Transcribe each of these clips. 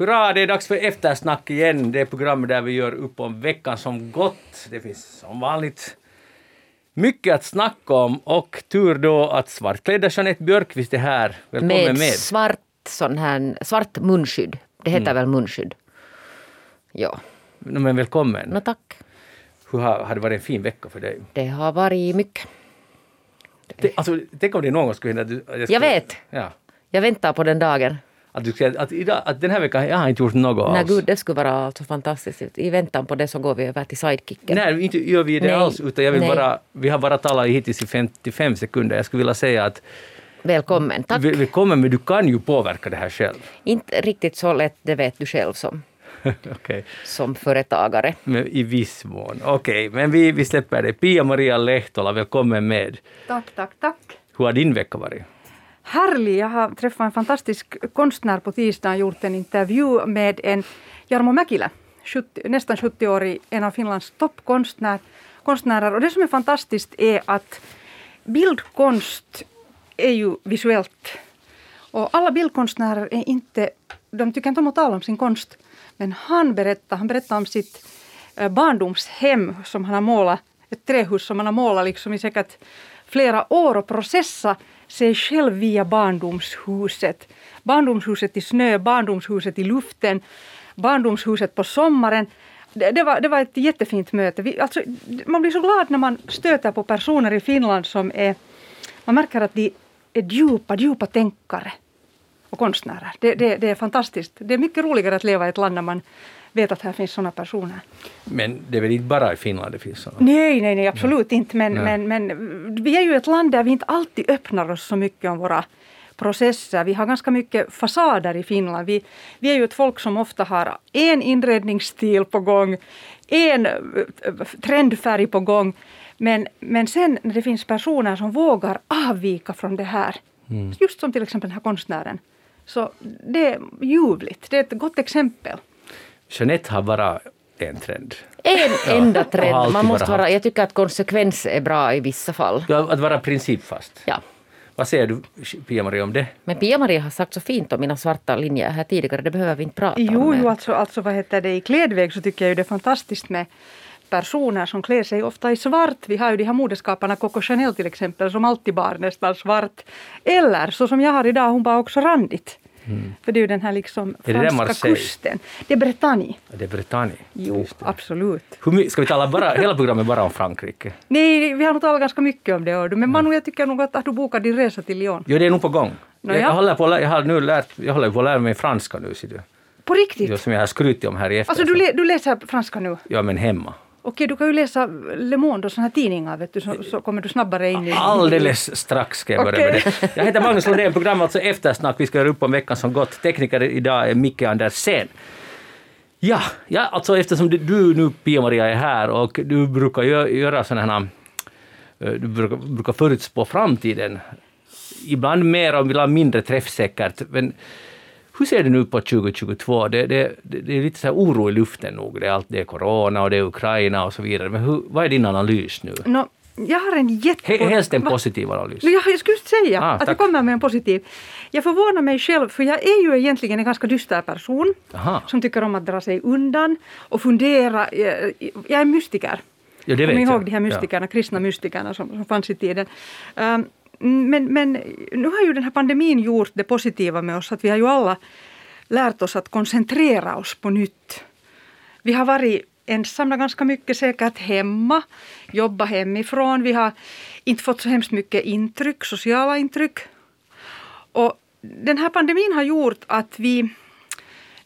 Hurra, det är dags för eftersnack igen. Det är programmet där vi gör upp om veckan som gått. Det finns som vanligt mycket att snacka om och tur då att svartklädda Jeanette Björkqvist är här. Välkommen med. med. Svart, sån här, svart munskydd. Det heter mm. väl munskydd? Ja. Men välkommen. No, tack. Hur har, har det varit en fin vecka för dig? Det har varit mycket. Det, alltså, tänk om det någon gång skulle hända... Jag, skulle, jag vet. Ja. Jag väntar på den dagen. Att, du ska, att, idag, att den här veckan jag har inte gjort något Nej, alls. gud, det skulle vara alltså fantastiskt. I väntan på det så går vi över till sidekicken. Nej, inte gör vi det Nej. alls. Utan jag vill bara, vi har bara talat hittills i 55 sekunder. Jag skulle vilja säga att Välkommen, tack. Välkommen, men du kan ju påverka det här själv. Inte riktigt så lätt, det vet du själv som, okay. som företagare. Men I viss mån. Okej, okay, men vi, vi släpper det. Pia-Maria Lehtola, välkommen med. Tack, tack, tack. Hur har din vecka varit? Härlig. Jag har träffat en fantastisk konstnär på tisdagen och gjort en intervju med en Jarmo Mäkilä, 70, nästan 70-årig, en av Finlands toppkonstnärer. Och det som är fantastiskt är att bildkonst är ju visuellt. Och alla bildkonstnärer är inte, de tycker inte om att tala om sin konst. Men han berättar, han berättar om sitt eh, barndomshem som han har målat, ett trähus som han har målat liksom i säkert flera år och processat sig själv via barndomshuset. Barndomshuset i snö, barndomshuset i luften, barndomshuset på sommaren. Det, det, var, det var ett jättefint möte. Vi, alltså, man blir så glad när man stöter på personer i Finland som är... Man märker att de är djupa, djupa tänkare och konstnärer. Det, det, det är fantastiskt. Det är mycket roligare att leva i ett land när man vet att här finns sådana personer. Men det är väl inte bara i Finland det finns sådana? Nej, nej, nej absolut nej. inte. Men, men, men vi är ju ett land där vi inte alltid öppnar oss så mycket om våra processer. Vi har ganska mycket fasader i Finland. Vi, vi är ju ett folk som ofta har en inredningsstil på gång, en eh, trendfärg på gång. Men, men sen när det finns personer som vågar avvika från det här, mm. just som till exempel den här konstnären, så det är ljuvligt. Det är ett gott exempel. Jeanette har bara en trend. En enda trend. Man måste vara, jag tycker att konsekvens är bra i vissa fall. Ja, att vara principfast. Ja. Vad säger du, Pia-Maria, om det? Men Pia-Maria har sagt så fint om mina svarta linjer här tidigare, det behöver vi inte prata jo, om. Jo, alltså, alltså vad heter det, i klädväg så tycker jag ju det är fantastiskt med personer som klär sig ofta i svart. Vi har ju de här modeskaparna, Coco Chanel till exempel, som alltid bar nästan svart. Eller så som jag har idag, hon bar också randigt. Mm. För det är ju den här liksom franska det kusten. Det är Bretagne. Det är Bretagne? Jo, absolut. Hur, ska vi tala bara, hela programmet bara om Frankrike? Nej, vi har nog talat ganska mycket om det. Men Manu, jag tycker nog att, att du bokar din resa till Lyon. Jo, det är nog på gång. No, jag, jag, håller på, jag, har nu lärt, jag håller på att lära mig franska nu. Ser du. På riktigt? Jo, som jag har skrutit om här i efter. Alltså du, du läser franska nu? Ja, men hemma. Okej, du kan ju läsa Le Monde och såna här tidningar, vet du, så, så kommer du snabbare in i... Alldeles strax ska jag börja med det. Jag heter Magnus Lundén, program alltså Eftersnack. Vi ska göra upp om veckan som gått. Tekniker idag är Micke Andersén. Ja, ja, alltså eftersom du nu Pia-Maria är här och du brukar göra sådana här... Eh, du brukar, brukar förutspå framtiden. Ibland mer och ibland mindre träffsäkert. Men hur ser det nu på 2022? Det, det, det är lite så oro i luften nog. Det är allt det är corona och det är Ukraina och så vidare. Men hur, vad är din analys nu? No, jag har en jätte... Helst en positiv analys. No, jag skulle säga ah, att jag kommer med en positiv. Jag förvånar mig själv, för jag är ju egentligen en ganska dyster person Aha. som tycker om att dra sig undan och fundera. Jag, jag är mystiker. Ja, det Kom ihåg de här mystikerna, ja. kristna mystikerna som, som fanns i tiden. Um, Mm, men, men nu har ju den här pandemin gjort det positiva med oss att vi har ju alla lärt oss att koncentrera oss på nytt. Vi har varit ensamma ganska mycket säkert hemma, jobbat hemifrån. Vi har inte fått så hemskt mycket intryck, sociala intryck. Och den här pandemin har gjort att vi,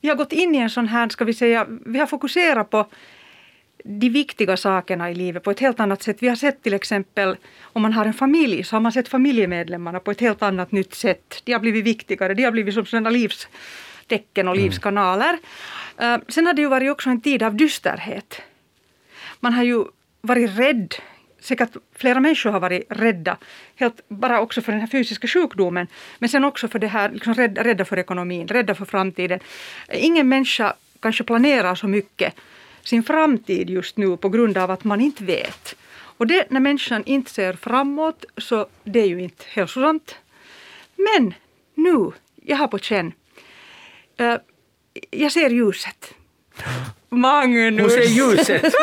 vi har gått in i en sån här, ska vi säga, vi har fokuserat på de viktiga sakerna i livet på ett helt annat sätt. Vi har sett till exempel om man har en familj så har man sett familjemedlemmarna på ett helt annat nytt sätt. De har blivit viktigare, de har blivit som sådana livstecken och mm. livskanaler. Uh, sen har det ju varit också en tid av dysterhet. Man har ju varit rädd säkert flera människor har varit rädda, helt bara också för den här fysiska sjukdomen, men sen också för det här, liksom rädda, rädda för ekonomin, rädda för framtiden. Ingen människa kanske planerar så mycket sin framtid just nu på grund av att man inte vet. Och det, när människan inte ser framåt så det är ju inte hälsosamt. Men nu, jag har på känn. Uh, jag ser ljuset. Magnus! Hon ser ljuset!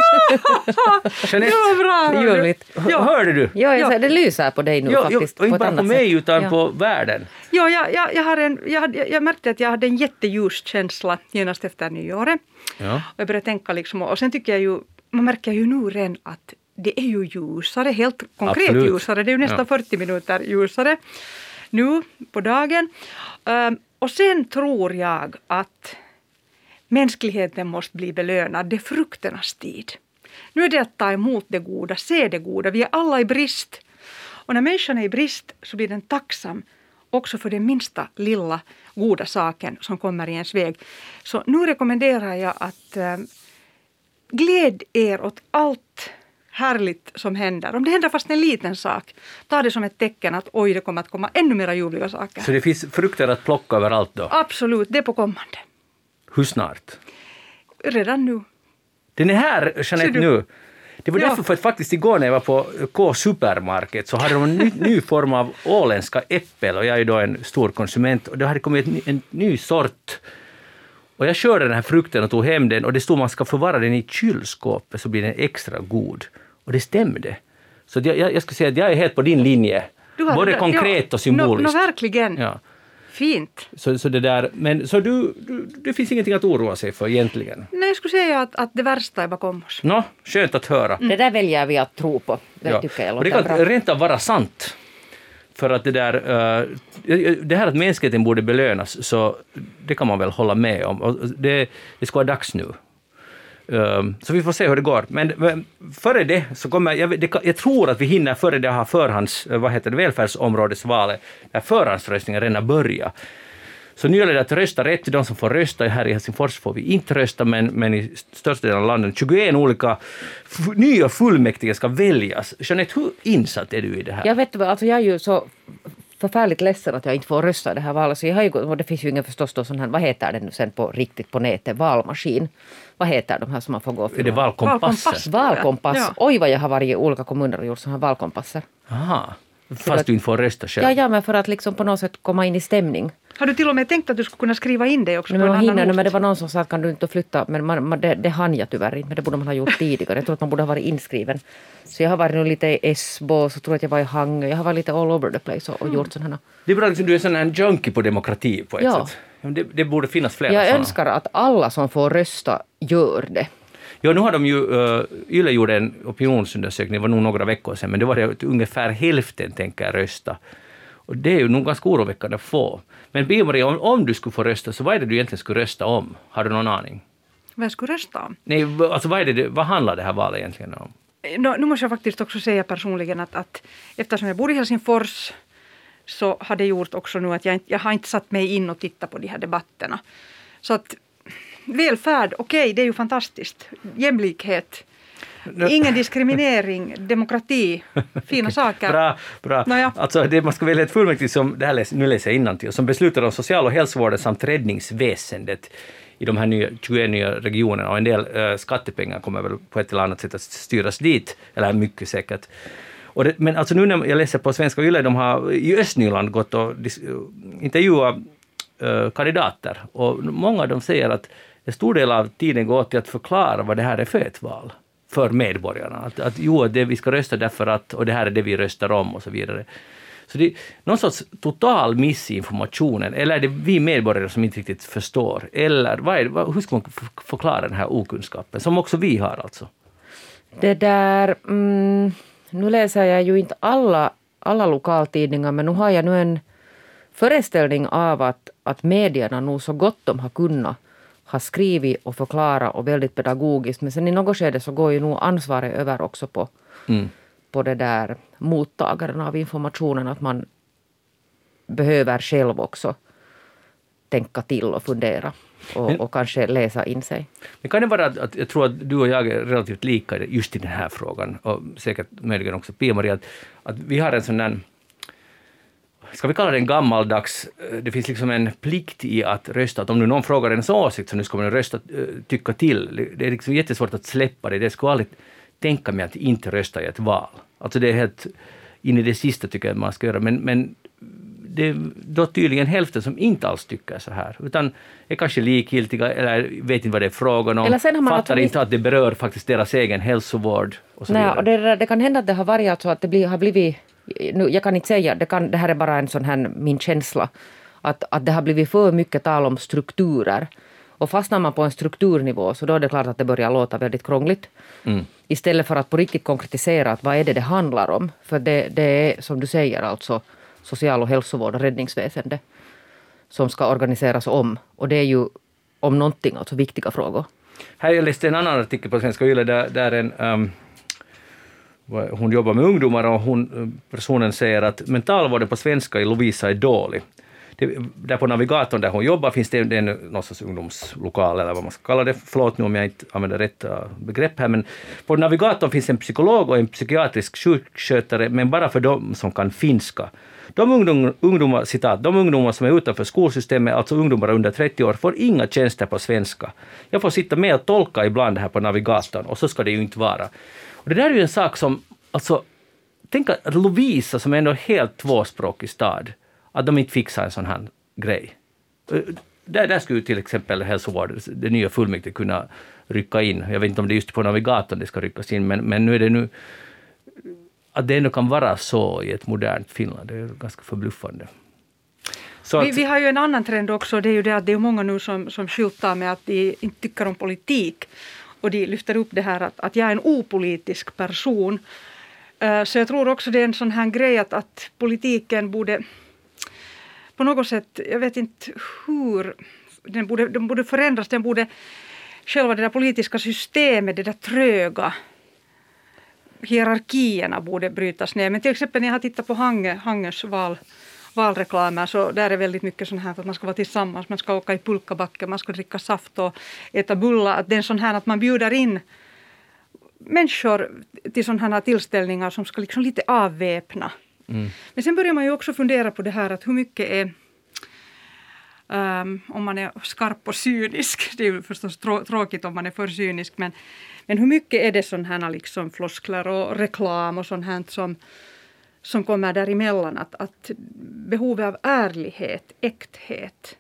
Jeanette, Det var bra! Ljuvligt. Ja. hörde du? Ja, jag Ja. säger, det lyser på dig nu jo, faktiskt. och inte bara på mig sätt. utan Ja. på världen. Ja, jag, jag, jag, har en, jag, jag märkte att jag hade en jätteljus känsla genast efter nyåret. Ja. Och jag började tänka liksom, och sen tycker jag ju, man märker ju nu redan att det är ju ljusare, helt konkret Absolut. ljusare. Det är ju nästan Ja. 40 minuter ljusare nu på dagen. Ehm, och sen tror jag att mänskligheten måste bli belönad. Det är frukternas tid. Nu är det att ta emot det goda, se det goda. Vi är alla i brist. Och när människan är i brist så blir den tacksam också för den minsta lilla goda saken som kommer i ens väg. Så nu rekommenderar jag att eh, gläd er åt allt härligt som händer. Om det händer fast en liten sak, ta det som ett tecken att oj, det kommer att komma ännu mera ljuvliga saker. Så det finns frukter att plocka överallt då? Absolut, det är på kommande. Hur snart? Redan nu. Den är här, Jeanette, nu. Det var Ja. därför för att faktiskt igår när jag var på K Supermarket så hade de en ny, ny form av åländska äppel och jag är ju då en stor konsument och det hade kommit en, ny- en ny sort. Och jag körde den här frukten och tog hem den och det stod att man ska förvara den i kylskåpet så blir den extra god. Och det stämde. Så jag, jag, jag skulle säga att jag är helt på din linje. Både det konkret ja, och symboliskt. Nå, nå, verkligen. Ja. Fint. Så, så det där, men så du, du, det finns ingenting att oroa sig för egentligen? Nej, jag skulle säga att, att det värsta är bakom oss. Nå, skönt att höra. Det där väljer vi att tro på. Det Ja. tycker jag och det låter kan bra. rent av vara sant. För att det där, eh, det här att mänskligheten borde belönas, så det kan man väl hålla med om. Det, det ska vara dags nu. Ehm, så vi får se hur det går. Men, före det så kommer, jag, det, jag tror att vi hinner före det ha förhands, eh, vad heter det, välfärdsområdesvalet, där förhandsröstningen redan börjat. Så nu gäller det att rösta rätt. De som får rösta här i Helsingfors får vi inte rösta, men, men i största delen av landet, 21 olika nya fullmäktige ska väljas. Jeanette, hur insatt är du i det här? Jag vet vad, alltså jag är ju så förfärligt ledsen att jag inte får rösta i det här valet. Så jag har ju, och det finns ju ingen förstås då sån här, vad heter det nu sen på riktigt på nätet, valmaskin. Vad heter de här som man får gå och är det fylla? valkompasser? Valkompass. Valkompass. Ja. Oj vad jag har varit i olika kommuner och gjort sådana här valkompasser. Aha. Fast du inte får rösta själv? Ja, ja, men för att liksom på något sätt komma in i stämning. Har du till och med tänkt att du skulle kunna skriva in det också Nej, men en man hinner, men det var någon som sa att kan du inte flytta, men man, man, det, det hann jag tyvärr inte, men det borde man ha gjort tidigare. Jag tror att man borde ha varit inskriven. Så jag har varit nu lite i Esbo, så tror jag att jag var i Hangö, jag har varit lite all over the place och, och gjort sådana här. Det är bra liksom, du är sån här junkie på demokrati på ett Ja. sätt. Ja, Det, det borde finnas flera Jag såna. önskar att alla som får rösta gör det. Ja, nu har de ju, uh, Yle gjorde en opinionsundersökning, det var nog några veckor sedan, men det var det att ungefär hälften tänker rösta. Och det är ju nog ganska oroväckande få. Men Bio-Maria, om, om du skulle få rösta, så vad är det du egentligen skulle rösta om? Har du någon aning? Vad jag skulle rösta om? Nej, alltså vad, är det, vad handlar det här valet egentligen om? Nå, nu måste jag faktiskt också säga personligen att, att eftersom jag bor i Helsingfors så har det gjort också nu att jag, jag har inte satt mig in och tittat på de här debatterna. Så att välfärd, okej, det är ju fantastiskt. Jämlikhet, ingen diskriminering, demokrati, fina saker. Bra, bra. Nåja. Alltså det, man ska välja ett fullmäktige som, det här läs, nu läser jag innantill, som beslutar om social och hälsovården samt räddningsväsendet i de här nya, 21 nya regionerna och en del eh, skattepengar kommer väl på ett eller annat sätt att styras dit, eller mycket säkert. Det, men alltså nu när jag läser på Svenska Yle, de har i Östnyland gått och dis- intervjuat eh, kandidater och många av dem säger att en stor del av tiden går åt till att förklara vad det här är för ett val för medborgarna. Att, att jo, det, vi ska rösta därför att, och det här är det vi röstar om och så vidare. Så det är någon sorts total missinformation. eller är det vi medborgare som inte riktigt förstår? Eller vad är, vad, hur ska man förklara den här okunskapen, som också vi har alltså? Det där... Mm, nu läser jag ju inte alla, alla lokaltidningar men nu har jag nu en föreställning av att, att medierna nog så gott de har kunnat har skrivit och förklarat och väldigt pedagogiskt. Men sen i något skede så går ju nog ansvaret över också på, Mm. på det där mottagaren av informationen. Att man behöver själv också tänka till och fundera och, Men- och kanske läsa in sig. Men kan det vara att, att jag tror att du och jag är relativt lika just i den här frågan, och säkert möjligen också Pia-Maria, att, att vi har en sån där Ska vi kalla det en gammaldags, eh, det finns liksom en plikt i att rösta, att om nu någon frågar ens åsikt så nu ska man rösta, eh, tycka till. Det är liksom jättesvårt att släppa det. Det skulle aldrig tänka mig att inte rösta i ett val. Alltså det är helt in i det sista tycker jag att man ska göra, men, men det är då tydligen hälften som inte alls tycker så här, utan är kanske likgiltiga eller vet inte vad det är frågan om, Eller sen har man fattar inte att det berör faktiskt deras egen hälsovård och så Nej, vidare. och det, det kan hända att det har varit alltså att det blir, har blivit, nu, jag kan inte säga, det, kan, det här är bara en sån här min känsla, att, att det har blivit för mycket tal om strukturer. Och fastnar man på en strukturnivå så då är det klart att det börjar låta väldigt krångligt. Mm. Istället för att på riktigt konkretisera att vad är det det handlar om. För det, det är som du säger alltså social och hälsovård och räddningsväsende som ska organiseras om. Och det är ju om någonting alltså viktiga frågor. Här jag läste en annan artikel på Svenska Yle där, där en, um, hon jobbar med ungdomar och hon, eh, personen säger att mentalvården på svenska i Lovisa är dålig. Det, där på navigatorn där hon jobbar finns det, det en någon sorts ungdomslokal eller vad man ska kalla det. Förlåt nu om jag inte använder rätt eh, begrepp här, men på navigatorn finns en psykolog och en psykiatrisk sjukskötare, men bara för de som kan finska. De ungdom, ungdomar, citat, de ungdomar som är utanför skolsystemet, alltså ungdomar under 30 år, får inga tjänster på svenska. Jag får sitta med och tolka ibland här på navigatorn och så ska det ju inte vara. Och det där är ju en sak som, alltså, tänk att Lovisa som är ändå helt tvåspråkig stad, att de inte fixar en sån här grej. Där, där skulle till exempel hälsovård, det nya fullmäktige kunna rycka in. Jag vet inte om det är just på navigatorn det ska ryckas in, men, men nu är det nu att det ändå kan vara så i ett modernt Finland, det är ganska förbluffande. Så vi, vi, har ju en annan trend också, det är ju det att det är många nu som, som skyltar med att de inte tycker om politik. Och de lyfter upp det här att, att jag är en opolitisk person. Eh, så jag tror också det är en sån här grej att, att politiken borde på något sätt, jag vet inte hur, den borde, den borde förändras, den borde själva det där politiska systemet, det där tröga hierarkierna borde brytas ner. Men till exempel när jag har tittat på Hange, Hanges val, valreklamer så där är väldigt mycket sån här att man ska vara tillsammans, man ska åka i pulkabacke, man ska dricka saft och äta bullar. Att det är sån här att man bjuder in människor till sådana här tillställningar som ska liksom lite avväpna. Mm. Men sen börjar man ju också fundera på det här att hur mycket är Um, om man är skarp och cynisk. Det är ju förstås trå tråkigt om man är för cynisk. Men, men hur mycket är det sådana här liksom floskler och reklam och sånt här som, som kommer däremellan? Att, att behovet av ärlighet, äkthet.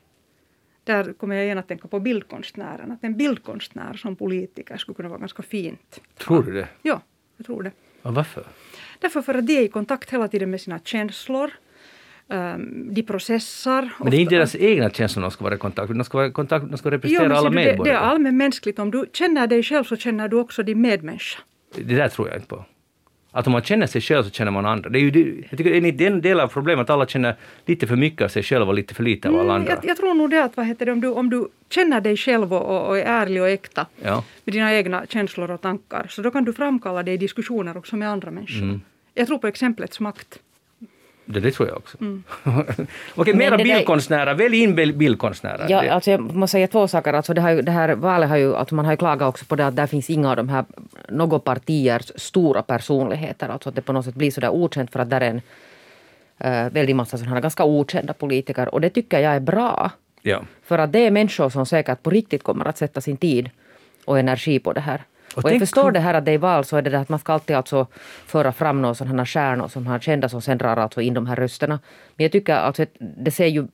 Där kommer jag igen att tänka på bildkonstnären. Att en bildkonstnär som politiker skulle kunna vara ganska fint. Tror du det? Ja, jag tror det. Och varför? Därför för att de är i kontakt hela tiden med sina känslor. Um, de processar. Men det är inte deras egna känslor de ska vara i kontakt med, de ska, vara i kontakt, de ska representera jo, alla medborgare. Det, det är allmänmänskligt. Om du känner dig själv så känner du också din medmänniska. Det där tror jag inte på. Att om man känner sig själv så känner man andra. Det är ju, jag tycker det är en del av problemet att alla känner lite för mycket av sig själva och lite för lite av alla mm, andra. Jag, jag, tror nog det att vad heter det, om, du, om du känner dig själv och, och är ärlig och äkta ja. med dina egna känslor och tankar så då kan du framkalla det i diskussioner också med andra människor. Mm. Jag tror på exemplets makt. Det, det tror jag också. Mm. Okej, mera bildkonstnärer. Välj in bildkonstnärer. Ja, alltså jag måste säga två saker. Alltså det, ju, det här valet har ju, alltså man har ju klagat också på det att där finns inga av de här något partiers stora personligheter. Alltså att det på något sätt blir så där okänt för att där är en uh, väldigt massa sådana här ganska okända politiker. Och det tycker jag är bra. Ja. För att det är människor som säkert på riktigt kommer att sätta sin tid och energi på det här. Och, och jag förstår det här att det är val så är det det att man ska alltid alltså föra fram några sådana stjärnor som har kända som sen drar alltså in de här rösterna. Men jag tycker alltså att det ser ju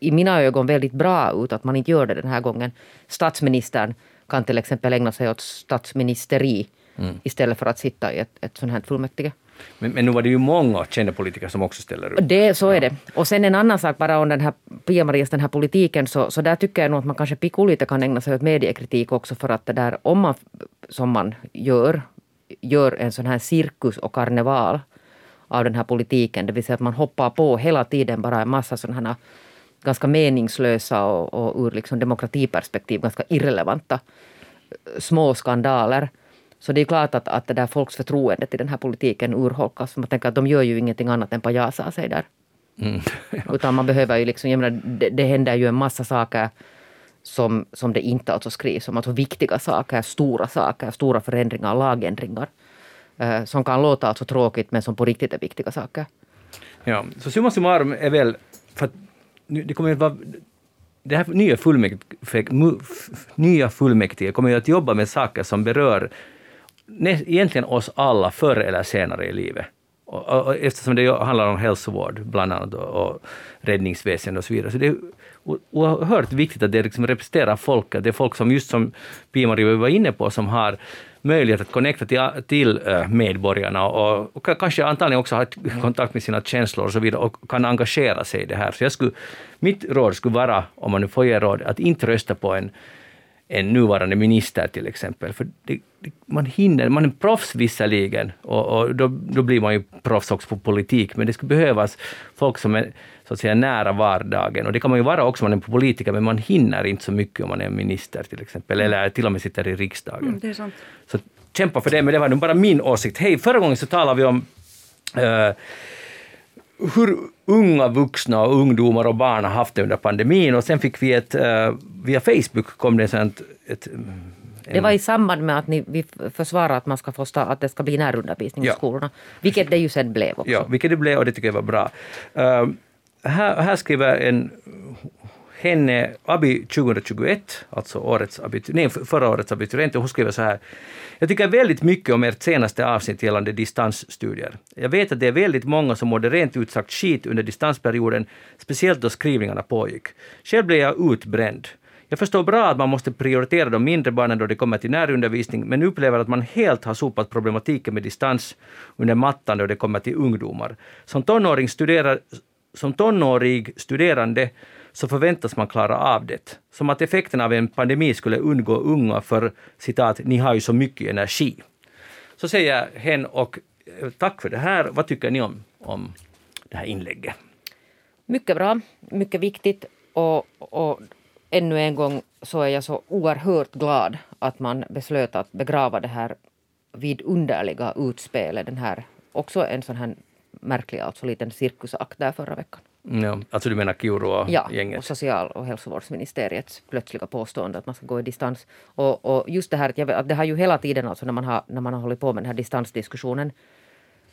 i mina ögon väldigt bra ut att man inte gör det den här gången. Statsministern kan till exempel ägna sig åt statsministeri mm. istället för att sitta i ett, ett sånt här fullmäktige. Men, men nu var det ju många kända politiker som också ställer upp. Det, så är det. Och sen en annan sak bara om den här Pia-Marias den här politiken så, så där tycker jag nog att man kanske lite kan ägna sig åt mediekritik också för att det där om man som man gör gör en sån här cirkus och karneval av den här politiken, det vill säga att man hoppar på hela tiden bara en massa sådana här ganska meningslösa och, och ur liksom demokratiperspektiv ganska irrelevanta små skandaler så det är klart att, att det där folks förtroende till den här politiken urholkas. Man tänker att de gör ju ingenting annat än pajasar sig där. Mm. Utan man behöver ju liksom, jag menar, det, det händer ju en massa saker som, som det inte alltså skrivs om. Alltså viktiga saker, stora saker, stora förändringar, lagändringar. Eh, som kan låta alltså tråkigt men som på riktigt är viktiga saker. Ja, så summa summarum är väl, för att det kommer att vara det här nya fullmäktige, nya fullmäktige kommer ju att jobba med saker som berör egentligen oss alla förr eller senare i livet. Och, och, och eftersom det handlar om hälsovård bland annat och, och räddningsväsende och så vidare. Så det är oerhört viktigt att det liksom representerar folket. Det är folk som, just som Pia-Marie var inne på, som har möjlighet att connecta till, till eh, medborgarna och, och, kanske antagligen också ha kontakt med sina känslor och så vidare och kan engagera sig i det här. Så jag skulle, mitt råd skulle vara, om man nu får ge råd, att inte rösta på en en nuvarande minister till exempel. För det, det, man hinner, man är proffs visserligen och, och då, då, blir man ju proffs också på politik, men det skulle behövas folk som är så att säga nära vardagen. Och det kan man ju vara också om man är politiker, men man hinner inte så mycket om man är minister till exempel, eller till och med sitter i riksdagen. Mm, det är sant. Så kämpa för det, men det var nu bara min åsikt. Hej, förra gången så talade vi om uh, hur unga vuxna och ungdomar och barn har haft det under pandemin och sen fick vi ett, uh, via Facebook kom det ett, ett det var i samband med att ni, vi försvarade att man ska få att det ska bli närundervisning ja. i skolorna, vilket det ju sen blev också. Ja, vilket det blev och det tycker jag var bra. Uh, här, här skriver en henne, Abi 2021, alltså årets nej, förra årets abiturient, hon skriver så här. Jag tycker väldigt mycket om ert senaste avsnitt gällande distansstudier. Jag vet att det är väldigt många som mådde rent ut sagt skit under distansperioden, speciellt då skrivningarna pågick. Själv blev jag utbränd. Jag förstår bra att man måste prioritera de mindre barnen då det kommer till närundervisning, men upplever att man helt har sopat problematiken med distans under mattan då det kommer till ungdomar. Som tonåring, studerar, som tonårig studerande så förväntas man klara av det. Som att effekten av en pandemi skulle undgå unga för citat, ni har ju så mycket energi. Så säger hen och eh, tack för det här. Vad tycker ni om, om det här inlägget? Mycket bra, mycket viktigt och, och ännu en gång så är jag så oerhört glad att man beslöt att begrava det här vidunderliga utspelet, den här också en sån här märklig alltså liten cirkusakt där förra veckan. Ja, alltså du menar Kiuru och ja, gänget? och social och hälsovårdsministeriets plötsliga påstående att man ska gå i distans. Och, och just det här att, jag, att det har ju hela tiden alltså när man har, när man har hållit på med den här distansdiskussionen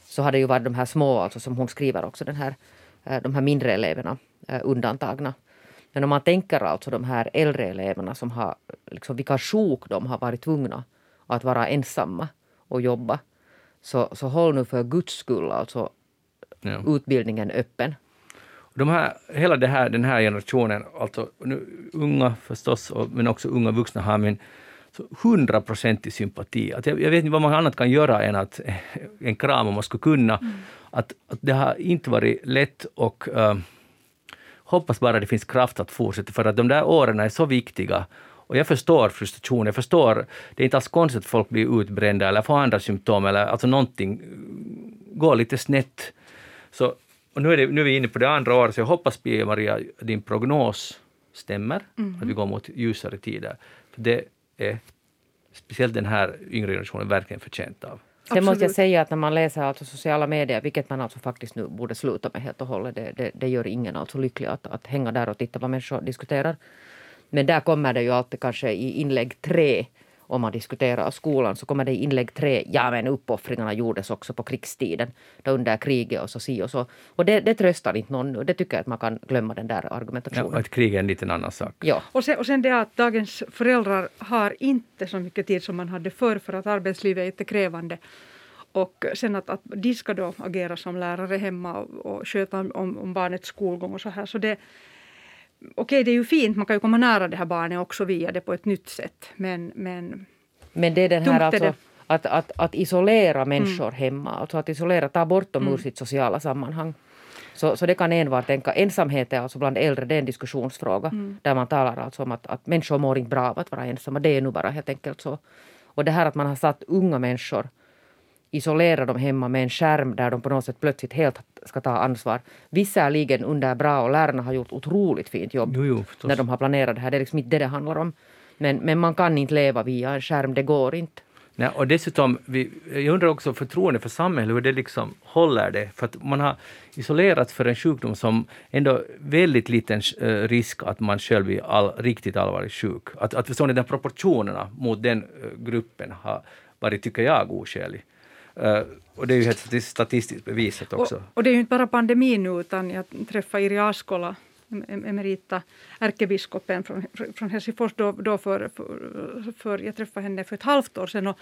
så har det ju varit de här små, alltså som hon skriver också, den här, eh, de här mindre eleverna eh, undantagna. Men om man tänker alltså de här äldre eleverna som har, liksom vilka sjok de har varit tvungna att vara ensamma och jobba. Så, så håll nu för guds skull alltså ja. utbildningen öppen. De här, hela det här, den här generationen, alltså nu, unga förstås, men också unga vuxna har min hundraprocentig sympati. Att jag, jag, vet inte vad man annat kan göra än att en kram om man skulle kunna. Mm. Att, att det har inte varit lätt och uh, hoppas bara det finns kraft att fortsätta, för att de där åren är så viktiga. Och jag förstår frustration, jag förstår, det är inte alls konstigt att folk blir utbrända eller får andra symptom eller alltså någonting går lite snett. Så, och nu, är det, nu är vi inne på det andra året, så jag hoppas Pia-Maria, din prognos stämmer, mm. att vi går mot ljusare tider. För det är speciellt den här yngre generationen verkligen förtjänt av. Sen måste jag säga att när man läser alltså sociala medier, vilket man alltså faktiskt nu borde sluta med helt och hållet, det, det, det gör ingen alltså lycklig att, att hänga där och titta vad människor diskuterar. Men där kommer det ju alltid kanske i inlägg tre om man diskuterar skolan så kommer det i inlägg tre, ja men uppoffringarna gjordes också på krigstiden, då under kriget och så si och så. Och det, det tröstar inte någon nu. Det tycker jag att man kan glömma den där argumentationen. Ja, ett krig är en liten annan sak. Ja. Och, sen, och sen det att dagens föräldrar har inte så mycket tid som man hade förr för att arbetslivet är jättekrävande. Och sen att, att de ska då agera som lärare hemma och, och sköta om, om barnets skolgång och så här. Så det, okej, det är ju fint, man kan ju komma nära det här barnet också via det på ett nytt sätt. Men, men, men det är den här alltså, att, att, att isolera människor mm. hemma, alltså att isolera, ta bort dem mm. ur sitt sociala sammanhang. Så, så det kan envar tänka. Ensamhet är alltså bland äldre, det är en diskussionsfråga. Mm. Där man talar alltså om att, att människor mår inte bra av att vara ensamma. Det är nu bara helt enkelt så. Och det här att man har satt unga människor isolera dem hemma med en skärm där de på något sätt plötsligt helt ska ta ansvar. Visserligen under bra och lärarna har gjort otroligt fint jobb jo, jo, när de har planerat det här. Det är liksom inte det det handlar om. Men, men man kan inte leva via en skärm, det går inte. Nej, och dessutom, vi, jag undrar också förtroende för samhället, hur det liksom håller det. För att man har isolerats för en sjukdom som ändå väldigt liten uh, risk att man själv blir all, riktigt allvarligt sjuk. Att, att förstå de proportionerna mot den uh, gruppen har varit, tycker jag, oskälig. Uh, och det är ju helt statistiskt bevisat också. Och, och, det är ju inte bara pandemin nu, utan jag träffade Iri Askola, emerita ärkebiskopen från, från Helsingfors, då, då för, för, för, jag träffade henne för ett halvt år sedan. Och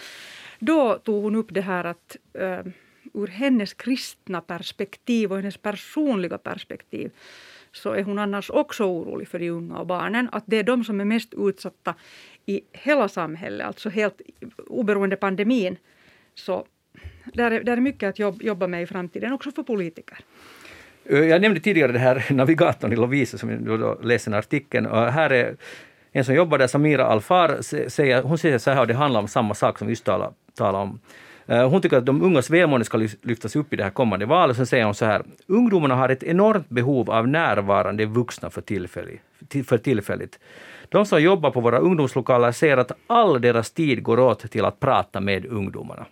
då tog hon upp det här att uh, ur hennes kristna perspektiv och hennes personliga perspektiv så är hon annars också orolig för de unga och barnen. Att det är de som är mest utsatta i hela samhället, alltså helt oberoende pandemin. Så där är, där är mycket att jobb, jobba med i framtiden, också för politiker. Jag nämnde tidigare den här navigatorn i Lovisa som du läste en artikeln. Här är en som jobbar där, Samira Alfar, säger, hon säger så här, och det handlar om samma sak som vi just talade, talade om. Hon tycker att de ungas välmående ska lyftas upp i det här kommande valet. Sen säger hon så här, ungdomarna har ett enormt behov av närvarande vuxna för, tillfälligt. för tillfälligt. De som jobbar på våra ungdomslokaler ser att all deras tid går åt till att prata med ungdomarna.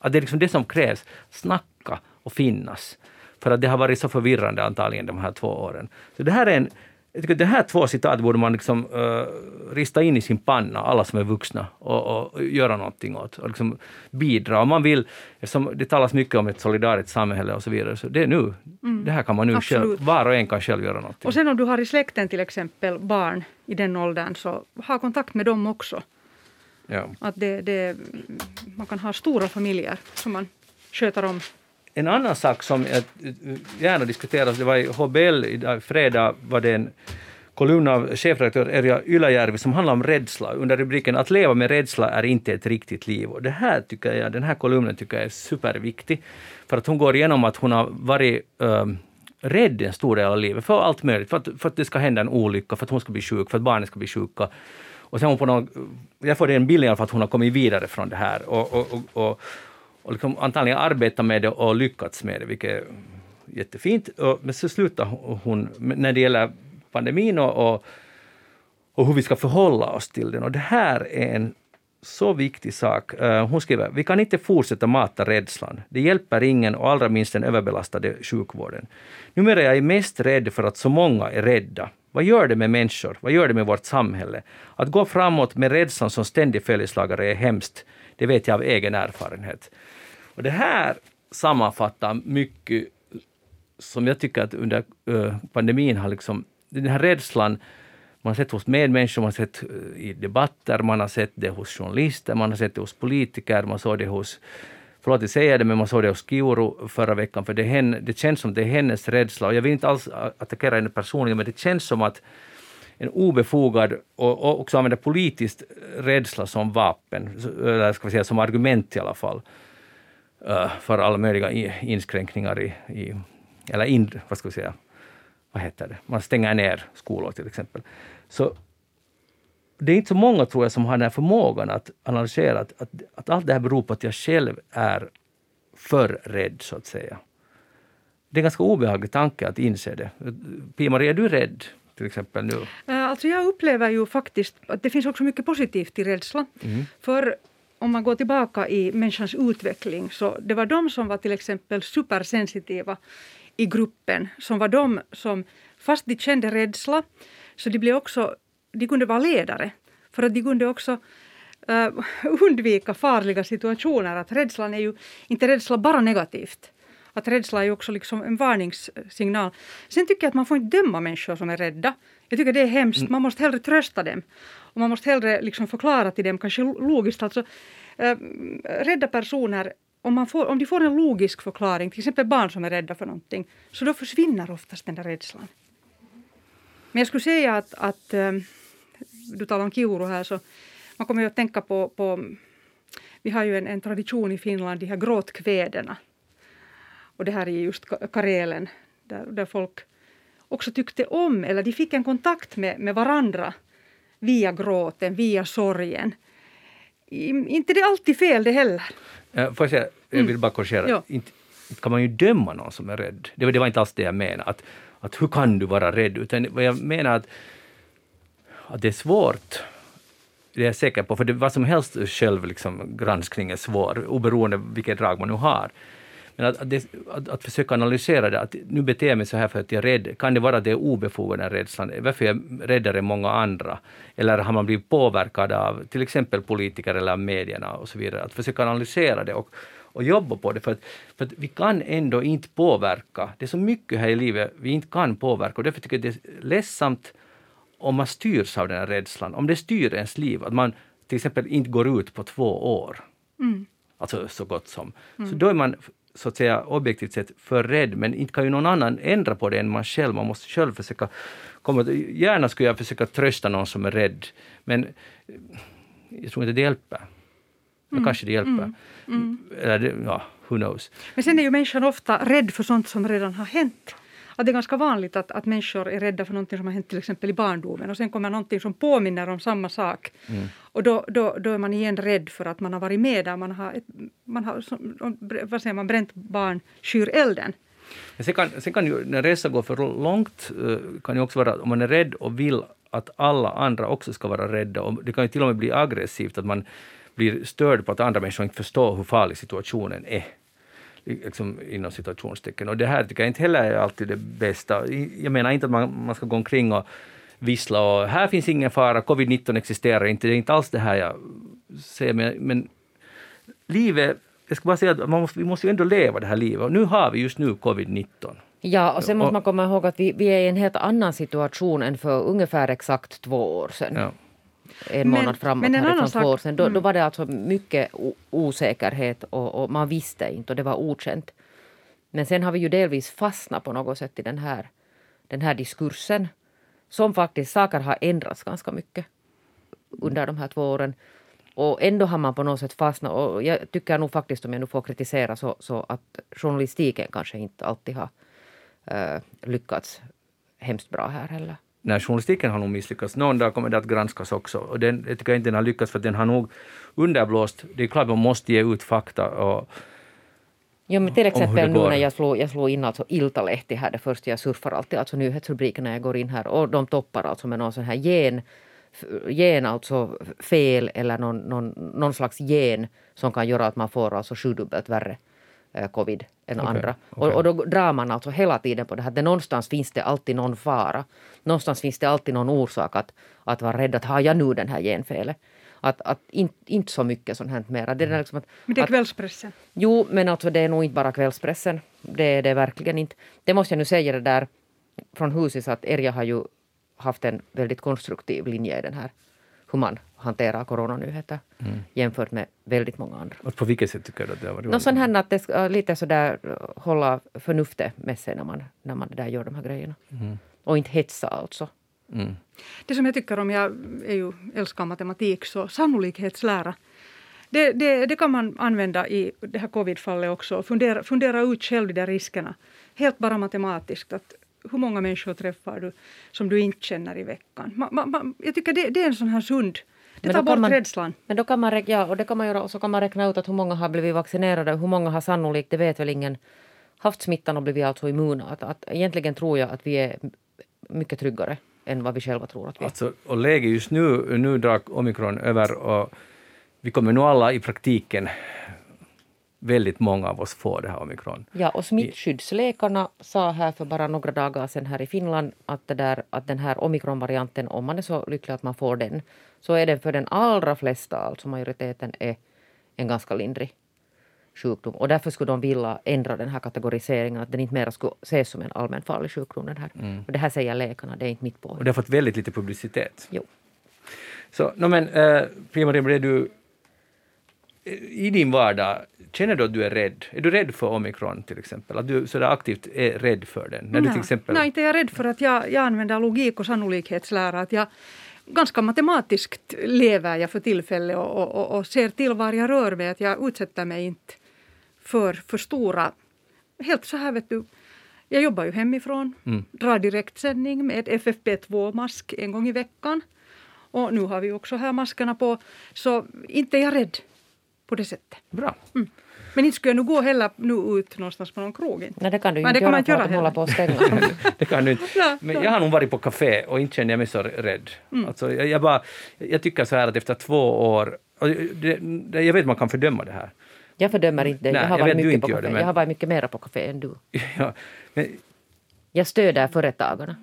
Att det är liksom det som krävs, snacka och finnas. För att det har varit så förvirrande antagligen de här två åren. Så det här är en jag tycker att de här två citat borde man liksom, uh, rista in i sin panna, alla som är vuxna, och, och göra någonting åt. Och liksom bidra. Om man vill, eftersom det talas mycket om ett solidariskt samhälle och så vidare, så det är nu. Mm. Det här kan man nu själv, var och en kan själv göra någonting. Och sen om du har i släkten till exempel barn i den åldern, så ha kontakt med dem också. Ja. Att det, det, man kan ha stora familjer som man sköter om en annan sak som jag gärna diskuteras, det var i HBL i fredag var det en kolumn av chefredaktör Erja Ylajärvi som handlar om rädsla under rubriken Att leva med rädsla är inte ett riktigt liv. Och det här tycker jag, den här kolumnen tycker jag är superviktig. För att hon går igenom att hon har varit äh, rädd en stor del av livet för allt möjligt. För att, för att det ska hända en olycka, för att hon ska bli sjuk, för att barnen ska bli sjuka. Och sen hon på någon, jag får den bilden av att hon har kommit vidare från det här. Och, och, och, och och liksom antagligen arbetat med det och lyckats med det, vilket är jättefint. Men så slutar hon när det gäller pandemin och, och, och hur vi ska förhålla oss till den. Och det här är en så viktig sak. Eh, hon skriver, vi kan inte fortsätta mata rädslan. Det hjälper ingen och allra minst den överbelastade sjukvården. Numera är jag mest rädd för att så många är rädda. Vad gör det med människor? Vad gör det med vårt samhälle? Att gå framåt med rädslan som ständig följeslagare är hemskt. Det vet jag av egen erfarenhet. Och det här sammanfattar mycket som jag tycker att under eh, pandemin har liksom, den här rädslan man har sett hos medmänniskor, man har sett eh, i debatter, man har sett det hos journalister, man har sett det hos politiker, man såg det hos Förlåt att säger det, men man såg det hos Kiuru förra veckan, för det, henne, det känns som det är hennes rädsla. Och jag vill inte alls attackera henne personligen, men det känns som att en obefogad och, och också använda politiskt rädsla som vapen, eller ska vi säga som argument i alla fall. Eh, för alla möjliga inskränkningar i, i eller in, vad ska vi säga, vad heter det, man stänger ner skolor till exempel. Så det är inte så många tror jag som har den här förmågan att analysera att, att, att allt det här beror på att jag själv är för rädd så att säga. Det är en ganska obehaglig tanke att inse det. Pia-Maria, är du rädd till exempel nu? Eh, alltså jag upplever ju faktiskt att det finns också mycket positivt i rädsla. Mm. För om man går tillbaka i människans utveckling så det var de som var till exempel supersensitiva i gruppen som var de som, fast de kände rädsla, så de blev också, de kunde vara ledare. För att de kunde också uh, undvika farliga situationer. Att rädslan är ju inte rädsla bara negativt. Att rädsla är också liksom en varningssignal. Sen tycker jag att man får inte döma människor som är rädda. Jag tycker det är hemskt. Man måste hellre trösta dem. Och man måste hellre liksom förklara till dem, kanske logiskt. Alltså, äh, rädda personer, om, man får, om de får en logisk förklaring, till exempel barn som är rädda för någonting, så då försvinner oftast den där rädslan. Men jag skulle säga att, att äh, du talar om Kiuru här, så man kommer ju att tänka på, på vi har ju en, en tradition i Finland, de här gråtkväderna. Och det här är just Karelen, där, där folk också tyckte om, eller de fick en kontakt med, med varandra via gråten, via sorgen. Inte det är alltid fel det heller. Får jag säga, jag vill bara korrigera. Mm. Inte, kan man ju döma någon som är rädd. Det var, det var inte alls det jag menade. Att, att hur kan du vara rädd? Utan vad jag menar att det är svårt. Det är jag säker på, för det, vad som helst självgranskning liksom, är svår, oberoende vilket drag man nu har. Men att, att, det, att, att, försöka analysera det, att nu beter jag mig så här för att jag är rädd, kan det vara att det är obefogade rädslan? Varför är jag räddare än många andra? Eller har man blivit påverkad av till exempel politiker eller medierna och så vidare? Att försöka analysera det och, och jobba på det, för att, för att vi kan ändå inte påverka. Det är så mycket här i livet vi inte kan påverka och därför tycker jag det är ledsamt om man styrs av den här rädslan, om det styr ens liv, att man till exempel inte går ut på två år. Mm. Alltså så gott som. Mm. Så då är man så att säga objektivt sett för rädd, men inte kan ju någon annan ändra på det än man själv. Man måste själv försöka komma... Gärna skulle jag försöka trösta någon som är rädd, men jag tror inte det hjälper. Mm. Kanske det hjälper. Mm. Mm. Eller, ja, who knows. Men sen är ju människan ofta rädd för sånt som redan har hänt att det är ganska vanligt att, att människor är rädda för någonting som har hänt till exempel i barndomen och sen kommer någonting som påminner om samma sak. Mm. Och då, då, då är man igen rädd för att man har varit med där, man har, ett, man har vad säger man, bränt barn skyr elden. sen, kan, sen kan ju när resan går för långt, eh, kan ju också vara om man är rädd och vill att alla andra också ska vara rädda. Och det kan ju till och med bli aggressivt, att man blir störd på att andra människor inte förstår hur farlig situationen är liksom, inom situationstecken. Och det här tycker jag inte heller är alltid det bästa. Jag menar inte att man, man ska gå omkring och vissla och här finns ingen fara, covid-19 existerar inte. Det är inte alls det här jag säger, men, men livet jag ska bara säga att måste, vi måste ju ändå leva det här livet och nu har vi just nu covid-19. Ja, och sen måste man komma ihåg att vi, vi är i en helt annan situation än för ungefär exakt två år sedan. Ja en månad men, framåt men härifrån två år sedan. Då, mm. då var det alltså mycket osäkerhet och, och, man visste inte och det var okänt. Men sen har vi ju delvis fastnat på något sätt i den här, den här diskursen som faktiskt, saker har ändrats ganska mycket under de här två åren. Och ändå har man på något sätt fastnat. Och jag tycker nog faktiskt, om jag nu får kritisera, så, så att journalistiken kanske inte alltid har uh, lyckats hemskt bra här heller när journalistiken har nog misslyckats. Någon dag kommer det att granskas också. Och den, jag tycker inte den har lyckats för den har nog underblåst. Det är klart man måste ge ut fakta. Och, Jo, men till exempel nu när jag slog, jag slog in alltså Iltalehti här, det första jag surfar alltid, alltså nyhetsrubrikerna när jag går in här, och de toppar alltså med någon sån här gen, gen alltså fel eller någon, någon, någon slags gen som kan göra att man får alltså sjudubbelt värre covid än okay, andra. Okay. Och, och, då drar man alltså hela tiden på det här. Det någonstans finns det alltid någon fara. Någonstans finns det alltid någon orsak att, att vara rädd att har jag nu den här genfelet? Att, att inte in så mycket sånt här mera. Det är liksom att, men det är kvällspressen? jo, men alltså det är nog inte bara kvällspressen. Det är det verkligen inte. Det måste jag nu säga det där från huset att Erja har ju haft en väldigt konstruktiv linje i den här hur man hanterar coronanyheter mm. jämfört med väldigt många andra. Och på vilket sätt tycker du att det har varit? Nå, sån här att det ska lite sådär hålla förnuftet med sig när man, när man där gör de här grejerna. Mm. Och inte hetsa alltså. Mm. Det som jag tycker om, jag är ju, älskar matematik, så sannolikhetslära. Det, det, det, kan man använda i det här covidfallet också. Fundera, fundera ut själv de där riskerna. Helt bara matematiskt. Att hur många människor träffar du som du inte känner i veckan? Ma, ma, ma, jag tycker det, det, är en sån här sund det tar bort man, rädslan. Men då kan man, ja, och det kan man göra och så kan man räkna ut att hur många har blivit vaccinerade och hur många har sannolikt, det vet väl ingen, haft smittan och blivit alltså immuna. Att, att, egentligen tror jag att vi är mycket tryggare än vad vi själva tror att vi är. Alltså, och läget just nu, nu drar omikron över och vi kommer nog alla i praktiken väldigt många av oss får det här omikron. Ja, och smittskyddsläkarna sa här för bara några dagar sedan här i Finland att, det där, att den här omikronvarianten, om man är så lycklig att man får den, så är den för den allra flesta, alltså majoriteten, är en ganska lindrig sjukdom. Och därför skulle de vilja ändra den här kategoriseringen, att den inte mer skulle ses som en allmänfarlig sjukdom. Den här. Mm. Och det här säger läkarna, det är inte mitt påhitt. Och det har fått väldigt lite publicitet. Jo. Så, no, men, äh, Prima Rimre, du i din vardag, känner du att du är rädd? Är du rädd för omikron till exempel? Att du sådär aktivt är rädd för den? När nej, till exempel... nej, inte är jag rädd för att jag, jag använder logik och sannolikhetslära. Att jag, ganska matematiskt lever jag för tillfället och, och, och, ser till var jag rör mig. Att jag utsätter mig inte för, för stora... Helt så här vet du. Jag jobbar ju hemifrån, mm. drar direktsändning med FFP2-mask en gång i veckan. Och nu har vi också här maskerna på. Så inte är jag rädd på det sättet. Bra. Mm. Men inte skulle jag nu gå heller nu ut någonstans på någon krog. Inte. Nej, det kan du inte göra för att hålla på att stänga. det kan du inte. Men jag har nog varit på café och inte känner jag mig så rädd. Mm. Alltså, jag, jag, bara, jag tycker så här att efter två år, det, det, jag vet att man kan fördöma det här. Jag fördömer inte det. Jag har, jag varit, mycket på café. Det, men... jag har varit mycket mera på café än du. ja, men... Jag stöder företagarna.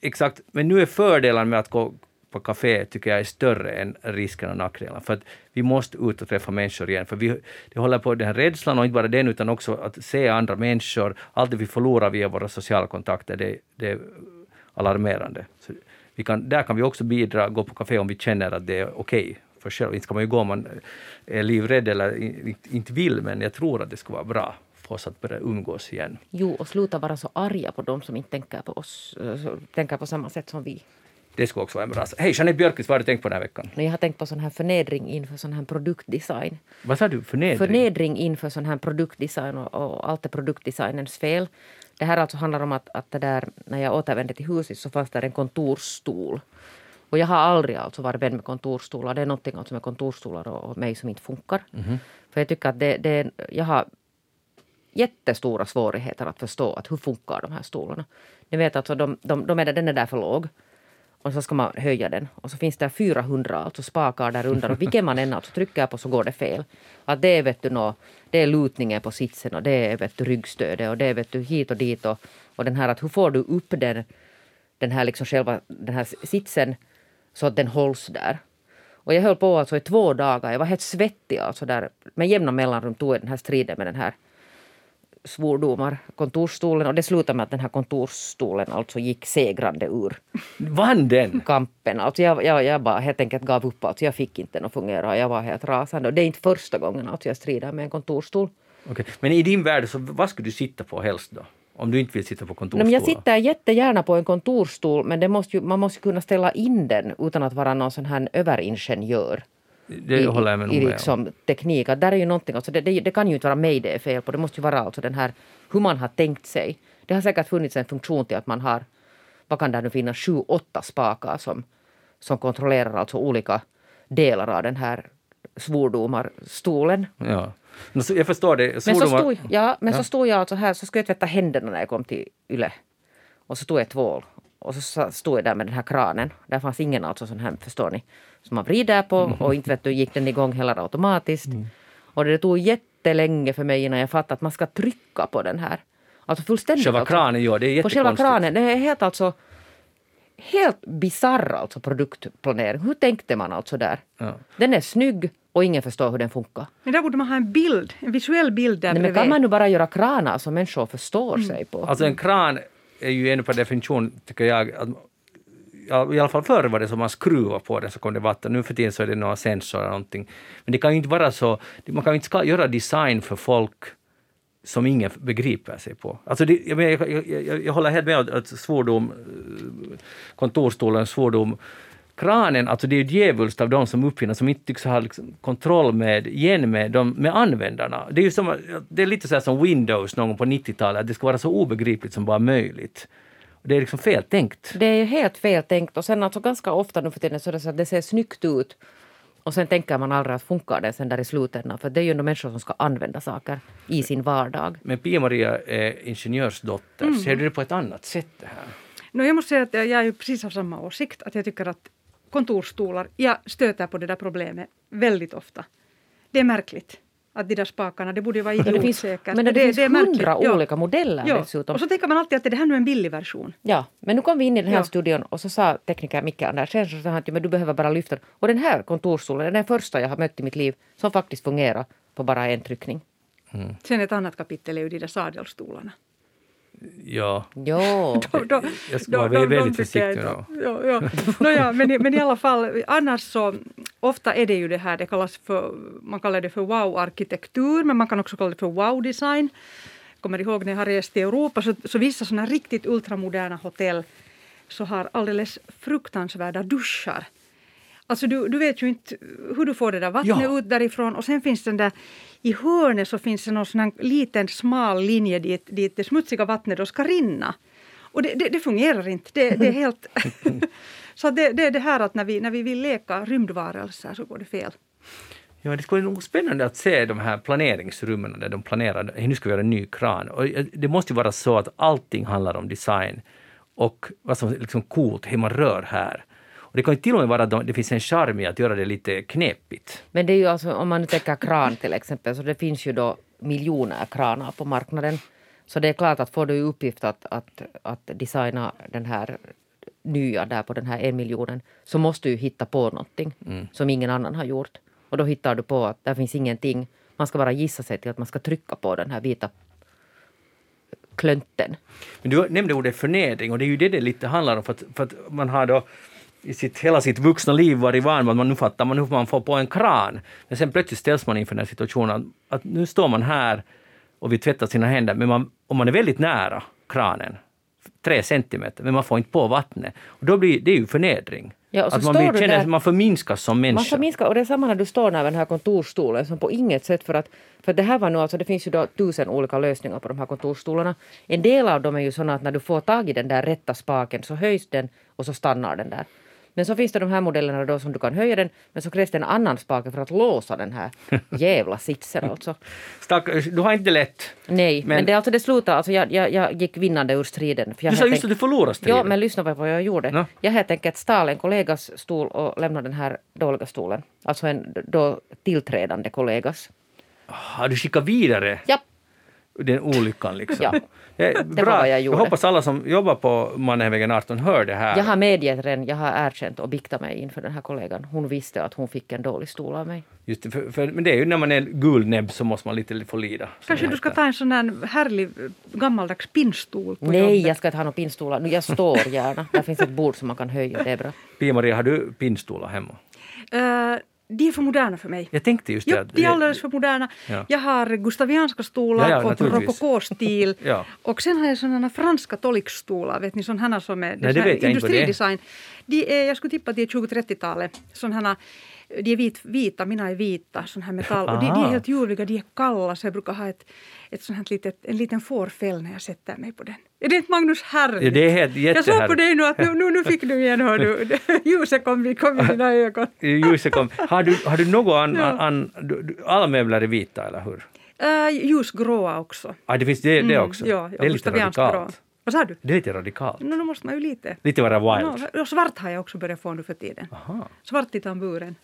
Exakt, men nu är fördelen med att gå på café tycker jag är större än riskerna och nackdelarna. För att vi måste ut och träffa människor igen. För vi, det håller på den här rädslan och inte bara den utan också att se andra människor. Allt det vi förlorar via våra sociala kontakter, det, det är alarmerande. Så vi kan, där kan vi också bidra, gå på café om vi känner att det är okej okay för själv. Inte ska man ju gå om man är livrädd eller inte vill, men jag tror att det skulle vara bra för oss att börja umgås igen. Jo, och sluta vara så arga på dem som inte tänker på oss, eh, tänker på samma sätt som vi. Det skulle också vara en bra sak. Hej, Jeanette Björkqvist, vad har du tänkt på den här veckan? Jag har tänkt på sån här förnedring inför sån här produktdesign. Vad sa du? Förnedring? Förnedring inför sån här produktdesign och, och allt är produktdesignens fel. Det här alltså handlar om att, att där, när jag återvände till huset så fanns där en kontorsstol. Och jag har aldrig alltså varit vän med kontorsstolar. Det är någonting alltså med kontorsstolar och, och mig som inte funkar. För jag tycker att det, det, jag har jättestora svårigheter att förstå att hur funkar de här stolarna. Ni vet alltså, de, de, de är där, den är där för låg. Och så ska man höja den. Och så finns det 400 alltså spakar där under. Och vilken man än alltså trycker på så går det fel. Att det är, vet du, nå, det är lutningen på sitsen och det är vet du, ryggstödet och det är vet du, hit och dit. Och, och den här att hur får du upp den, den här liksom själva den här sitsen så att den hålls där. Och jag höll på alltså i två dagar. Jag var helt svettig alltså där. Med jämna mellanrum tog jag den här striden med den här svordomar, kontorsstolen. Och det slutade med att den här kontorsstolen alltså gick segrande ur Vann den? kampen. Alltså jag, jag, jag bara helt enkelt gav upp. Alltså jag fick inte den att fungera. Jag var helt rasande. Och det är inte första gången alltså jag strider med en kontorsstol. Okej. Men i din värld, så vad skulle du sitta på helst då? Om du inte vill sitta på men jag sitter jättegärna på en kontorsstol men det måste ju, man måste kunna ställa in den utan att vara någon sån här överingenjör Det i, håller jag med i liksom teknik. Att där är ju någonting, alltså det, det, det kan ju inte vara mig det är fel på. Det måste ju vara alltså den här hur man har tänkt sig. Det har säkert funnits en funktion till att man har, vad kan det nu finnas, sju, åtta spakar som, som kontrollerar alltså olika delar av den här svordomarstolen. Ja. Men så, jag förstår det. Men, så Svordomar- stod, ja, men Ja. så stod jag alltså här, så skulle jag tvätta händerna när jag kom till Yle. Och så stod jag tvål. Och så stod jag där med den här kranen. Där fanns ingen alltså sån här, förstår ni, som man vrider på Mhm. och inte vet du, gick den igång heller automatiskt. Mm. Och det tog jättelänge för mig innan jag fattade att man ska trycka på den här. Alltså fullständigt. Själva alltså. kranen, ja, det är På själva jättekonstigt. kranen. Det är helt alltså helt bisarr alltså produktplanering. Hur tänkte man alltså där? Ja. Den är snygg och ingen förstår hur den funkar. Men där borde man ha en bild, en visuell bild där Nej, men bredvid. kan man nu bara göra kranar som människor förstår sig på? Alltså en kran är ju ändå per definition, tycker jag, att, ja, i alla fall förr var det som man skruvade på den så kom det vatten. Nu för tiden så är det några sensorer eller någonting. Men det kan ju inte vara så, man kan ju inte ska göra design för folk som ingen begriper sig på. Alltså det, jag, jag, jag, jag, håller helt med om att svordom, eh, kontorsstolen, svordom, kranen, alltså det är ju djävulskt av de som uppfinner som inte tycks ha liksom kontroll med, igen med, de, med användarna. Det är ju som, det är lite så här som Windows någon gång på 90-talet, att det ska vara så obegripligt som bara möjligt. Det är liksom fel tänkt. Det är ju helt fel tänkt och sen alltså ganska ofta nu för tiden så är det så att det ser snyggt ut och sen tänker man aldrig att funkar det sen där i slutändan för det är ju ändå människor som ska använda saker i sin vardag. Men Pia-Maria är ingenjörsdotter, ser du det på ett annat sätt det här? No, jag måste säga att jag är ju precis av samma åsikt. Att jag tycker att kontorsstolar, jag stöter på det där problemet väldigt ofta. Det är märkligt att de där spakarna, det borde ju vara det finns, idiotsäkert. men det, finns märkligt. hundra Ja. olika modeller Ja. dessutom. Och så tänker man alltid att det här nu är en billig version. Ja, men nu kom vi in i den här Ja. studion och så sa tekniker Micke Andersen så sa han att ja, men du behöver bara lyfta den. Och den här kontorsstolen är den första jag har mött i mitt liv som faktiskt fungerar på bara en tryckning. Sen ett annat kapitel är ju de där sadelstolarna. Ja, Jo. Då- då- jag ska då- vara då- väldigt de försiktig inte- Ja, ja. Nåja, men, i- men i alla fall, annars så ofta är det ju det här, det kallas för, man kallar det för wow-arkitektur, men man kan också kalla det för wow-design. Kommer ihåg när jag har rest i Europa, så, så vissa sådana riktigt ultramoderna hotell så har alldeles fruktansvärda duschar. Alltså du, du vet ju inte hur du får det där vattnet Ja. ut därifrån och sen finns den där i hörnet så finns det någon sån liten smal linje dit, dit det smutsiga vattnet då ska rinna. Och det, det, det fungerar inte. Det, det är helt... så det, det är det här att när vi, när vi vill leka rymdvarelser så går det fel. Ja, det skulle vara spännande att se de här planeringsrummen där de planerar, "Hej, nu ska vi göra en ny kran. Och eh, det måste ju vara så att allting handlar om design och vad som är liksom coolt, hur man rör här. Det kan ju till och med vara att det finns en charm i att göra det lite knepigt. Men det är ju alltså, om man nu tänker kran till exempel, så det finns ju då miljoner kranar på marknaden. Så det är klart att får du i uppgift att, att, att designa den här nya där på den här en miljonen så måste du hitta på någonting som ingen annan har gjort. Och då hittar du på att där finns ingenting. Man ska bara gissa sig till att man ska trycka på den här vita klönten. Men du nämnde ordet förnedring och det är ju det det lite handlar om för att, för att man har då i sitt, hela sitt vuxna liv varit van med att man nu fattar man hur man får på en kran. Men sen plötsligt ställs man inför den här situationen att, att nu står man här och vill tvätta sina händer, men man, om man är väldigt nära kranen, tre centimeter, men man får inte på vattnet, och då blir det är ju förnedring. Ja, att man, blir, känner, där- man förminskas som människa. Man förminskar, och det är samma när du står där vid den här kontorsstolen som på inget sätt för att för det här var nu alltså, det finns ju då tusen olika lösningar på de här kontorsstolarna. En del av dem är ju sådana att när du får tag i den där rätta spaken så höjs den och så stannar den där. Men så finns det de här modellerna då som du kan höja den men så krävs det en annan spake för att låsa den här jävla sitsen alltså. Stack, du har inte lätt. Nej, men, Men- det, alltså det slutade, alltså jag, jag, jag gick vinnande ur striden. För jag Du sa just att du förlorade striden. Ja, men lyssna på vad jag gjorde. Nå. Jag helt enkelt stal en kollegas stol och lämnade den här dåliga stolen. Alltså en då tillträdande kollegas. Har du skickat vidare Ja, den olyckan liksom? Ja. Eh, var vad jag gjorde. hoppas alla som jobbar på Mannheimvägen 18 hör det här. jag har medgett den, jag har erkänt och biktat mig inför den här kollegan. Hon visste att hon fick en dålig stol av mig. Just det, för, för, men det är ju när man är gulnäbb så måste man lite få lida. Kanske det du ska ta en sån där härlig gammaldags pinnstol på Nej, jobbet. jag ska inte ha några pinnstolar. Nu, jag står gärna. Där finns ett bord som man kan höja, det är bra. Pia-Maria, har du pinnstolar hemma? Eh, de är för moderna för mig. Jag tänkte just Jo, det. att- de är alldeles för moderna. Ja. Jag har gustavianska stolar Ja, ja, och rokokostil. Ja. Och sen har jag sådana franska tolikstolar, vet ni, sådana som är, det sån här vet jag inte vad det industridesign. De är, jag skulle tippa att de är 20-30-talet. Sådana de är vit, vita, mina är vita, sån här metall. Och de, de är helt ljuvliga, de är kalla, så jag brukar ha ett, ett sånt här litet, en liten fårfäll när jag sätter mig på den. Är det inte Magnus härligt? Ja, det är helt jag såg på dig nu att nu, nu, nu fick du igen, hör du. Ljuset kom, kom i dina ögon. Ljuset kom. Har du, har du något an, Ja. an, du, alla möbler är vita, eller hur? Uh, ljusgråa också. Ah, det finns det, det också? Mm, Ja, det är lite radikalt. Vad sa du? Det är lite radikalt. No, då måste man ju lite. Lite vara wild. No, svart har jag också börjat få nu för tiden. Aha. Svart i tamburen.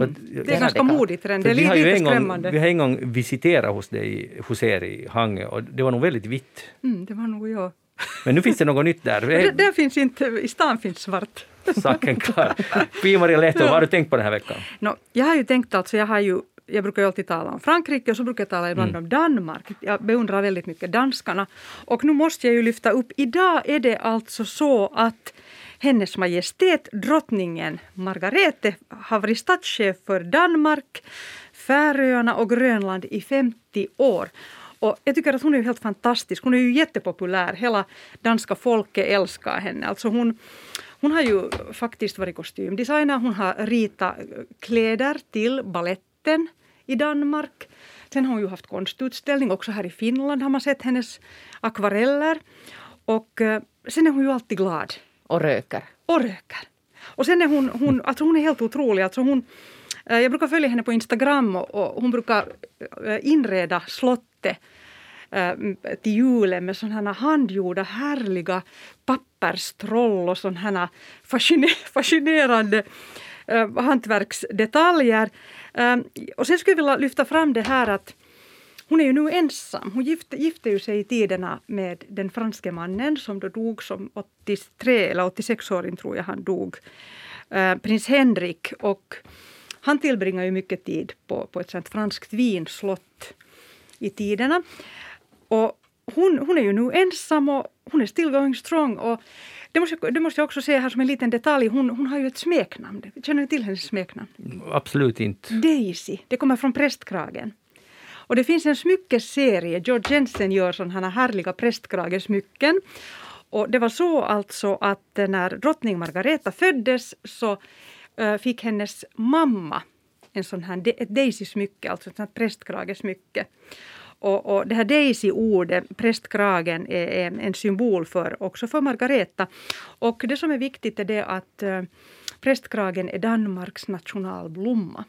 Att- Det är ganska modigt redan. Det är vi har lite, lite en gång, skrämmande. vi har en gång visiterat hos, dig, hos er i Hangö och det var nog väldigt vitt. Mm, det var nog jag. Men nu finns det något nytt där. Det, där finns inte, I stan finns svart. Saken klar. Pia-Maria Lehto, vad har du tänkt på den här veckan? No, jag har ju tänkt alltså, jag har ju jag brukar ju alltid tala om Frankrike och så brukar jag tala ibland Mm. om Danmark. Jag beundrar väldigt mycket danskarna. Och nu måste jag ju lyfta upp, idag är det alltså så att hennes Majestät drottningen Margarete har varit statschef för Danmark, Färöarna och Grönland i 50 år. Och jag tycker att hon är ju helt fantastisk. Hon är ju jättepopulär. Hela danska folket älskar henne. Alltså hon, hon har ju faktiskt varit kostymdesigner. Hon har ritat kläder till balletten i Danmark. Sen har hon ju haft konstutställning. Också här i Finland har man sett hennes akvareller. Och eh, sen är hon ju alltid glad och röker. och röker. Och sen är hon, hon, alltså hon är helt otrolig. Alltså hon, eh, jag brukar följa henne på Instagram och, och hon brukar eh, inreda slottet eh, till julen med sådana här handgjorda härliga papperstroll och sådana här fasciner- fascinerande hantverksdetaljer. Och sen skulle jag vilja lyfta fram det här att hon är ju nu ensam. Hon gifte, gifte ju sig i tiderna med den franske mannen som då dog som 83 eller 86-åring tror jag han dog. Eh, prins Henrik. Och han tillbringar ju mycket tid på, på ett sånt franskt vinslott i tiderna. Och hon, hon är ju nu ensam och hon är still going strong. Och det, måste, det måste jag också säga här som en liten detalj. Hon, hon har ju ett smeknamn. Känner ni till hennes smeknamn? Absolut inte. Daisy. Det kommer från prästkragen. Och det finns en smyckesserie, George Jensen gör sådana här härliga prästkragesmycken. Och det var så alltså att när drottning Margareta föddes så eh, fick hennes mamma en sån här, ett Daisy-smycke, alltså ett prästkragesmycke. Och, och det här Daisy-ordet, prästkragen, är, är en symbol för, också för Margareta. Och det som är viktigt är det att eh, prästkragen är Danmarks nationalblomma.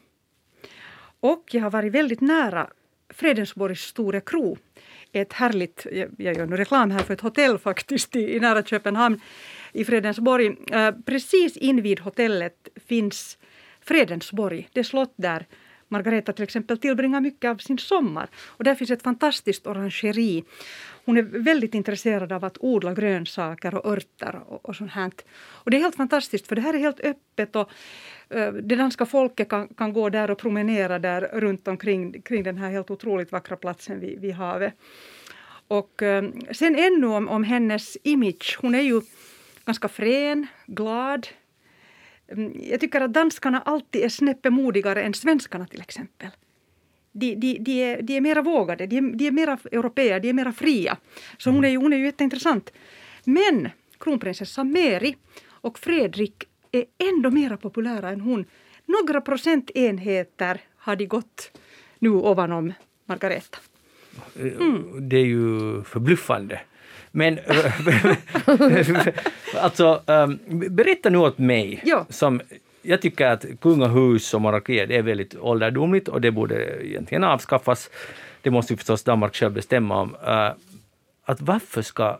Och jag har varit väldigt nära Fredensborgs Store Kro. Ett härligt, jag gör nu reklam här för ett hotell faktiskt i, i nära Köpenhamn i Fredensborg. Eh, precis invid hotellet finns Fredensborg, det slott där Margareta till exempel tillbringar mycket av sin sommar. Och där finns ett fantastiskt orangeri. Hon är väldigt intresserad av att odla grönsaker och örter och, och sånt här. Och det är helt fantastiskt för det här är helt öppet och det danska folket kan, kan gå där och promenera där runt omkring kring den här helt otroligt vackra platsen vid, vid havet. Och eh, sen ännu om, om hennes image. Hon är ju ganska frän, glad. Mm, Jag tycker att danskarna alltid är snäppet modigare än svenskarna till exempel. de, de, de, är, de är mera vågade, de är, de är mera europeer, de är mera fria. Så hon är ju, hon är ju jätteintressant. Men kronprinsessan Mary och Fredrik är ändå mera populära än hon. Några procentenheter har de gått nu ovanom Margareta. Mm. Det är ju förbluffande. Men alltså, um, berätta nu åt mig, ja. som jag tycker att kungahus och monarkier är väldigt ålderdomligt och det borde egentligen avskaffas. Det måste ju förstås Danmark själv bestämma om. Uh, att varför ska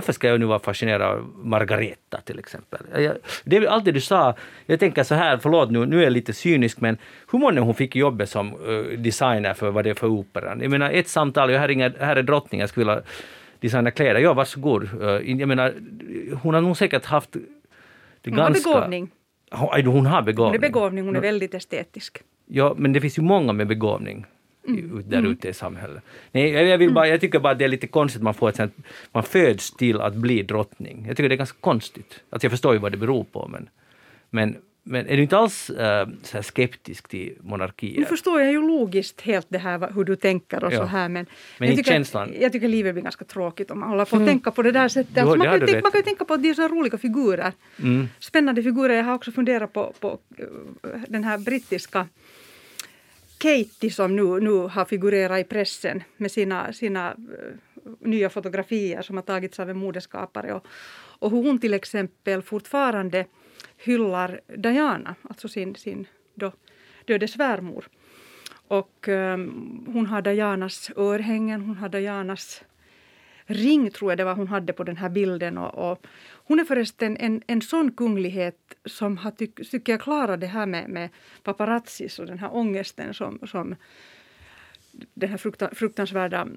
varför ska jag nu vara fascinerad av Margareta till exempel? Jag, det är allt det du sa. Jag tänker så här, förlåt nu, nu är jag lite cynisk, men hur många hon fick jobbet som uh, designer för vad det är för operan? Jag menar ett samtal, jag här, ringer, här är drottningen, jag skulle vilja designa kläder. Ja, varsågod. Uh, jag menar, hon har nog säkert haft det hon ganska... har begåvning. Hon, hon har begåvning. Hon är begåvning, hon är väldigt estetisk. Ja, men det finns ju många med begåvning. Mm. där ute i samhället. Nej, jag, vill bara, jag tycker bara att det är lite konstigt att man får ett sånt, man föds till att bli drottning. Jag tycker det är ganska konstigt. Alltså jag förstår ju vad det beror på men, men men är du inte alls äh, så skeptisk till monarkier? Nu förstår jag ju logiskt helt det här hur du tänker och ja. så här men, men jag, tycker, känslan... jag tycker livet blir ganska tråkigt om man håller på att mm. tänka på det där sättet. Alltså man, kan tänka, man kan ju tänka på att de är så roliga figurer. Mm. Spännande figurer. Jag har också funderat på, på eh, den här brittiska Katie som nu, nu har figurerat i pressen med sina, sina eh, nya fotografier som har tagits av en modeskapare och, och hon till exempel fortfarande hyllar Diana, alltså sin, sin då döde svärmor. Och um, hon har Dianas örhängen, hon har Dianas ring tror jag det var hon hade på den här bilden. Och, och hon är förresten en, en sån kunglighet som har, tyck, tycker jag, klarat det här med, med paparazzis och den här ångesten som, som det här fruktansvärda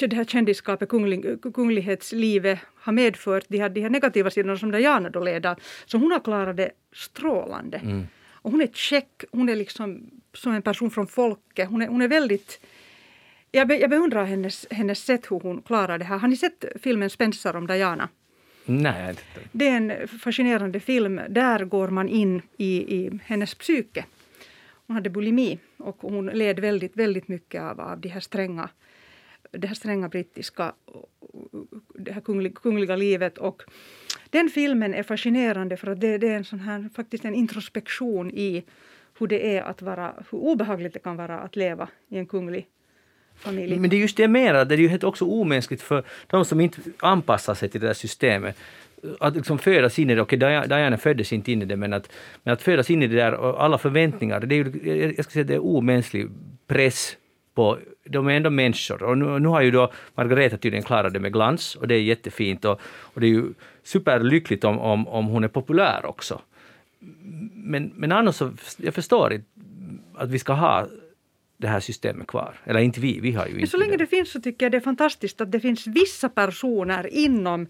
det här kändisskapet, kunglig, kunglighetslivet har medfört, de här, de här negativa sidorna som Diana då leder. Så hon har klarat det strålande. Mm. Och hon är check, hon är liksom som en person från folket. Hon är, hon är väldigt jag, be, jag beundrar hennes, hennes sätt hur hon klarar det här. Har ni sett filmen Spencer om Diana? Nej. Det är en fascinerande film. Där går man in i, i hennes psyke. Hon hade bulimi och hon led väldigt, väldigt mycket av, av de här stränga, det här stränga brittiska det här kungliga, kungliga livet. Och den filmen är fascinerande för att det, det är en sån här, faktiskt en introspektion i hur det är att vara, hur obehagligt det kan vara att leva i en kunglig familj. Men det är just det jag menar, det är ju helt också omänskligt för de som inte anpassar sig till det där systemet att liksom födas in i det, okej okay, Diana föddes inte in i det, men att, men att födas in i det där och alla förväntningar, det är ju, jag ska säga det är omänsklig press på, de är ändå människor. Och nu, nu har ju då Margareta tydligen klarat det med glans och det är jättefint och, och det är ju superlyckligt om, om, om hon är populär också. Men, men annars så, jag förstår inte att vi ska ha det här systemet kvar. Eller inte vi, vi har ju inte Så länge det. det finns så tycker jag det är fantastiskt att det finns vissa personer inom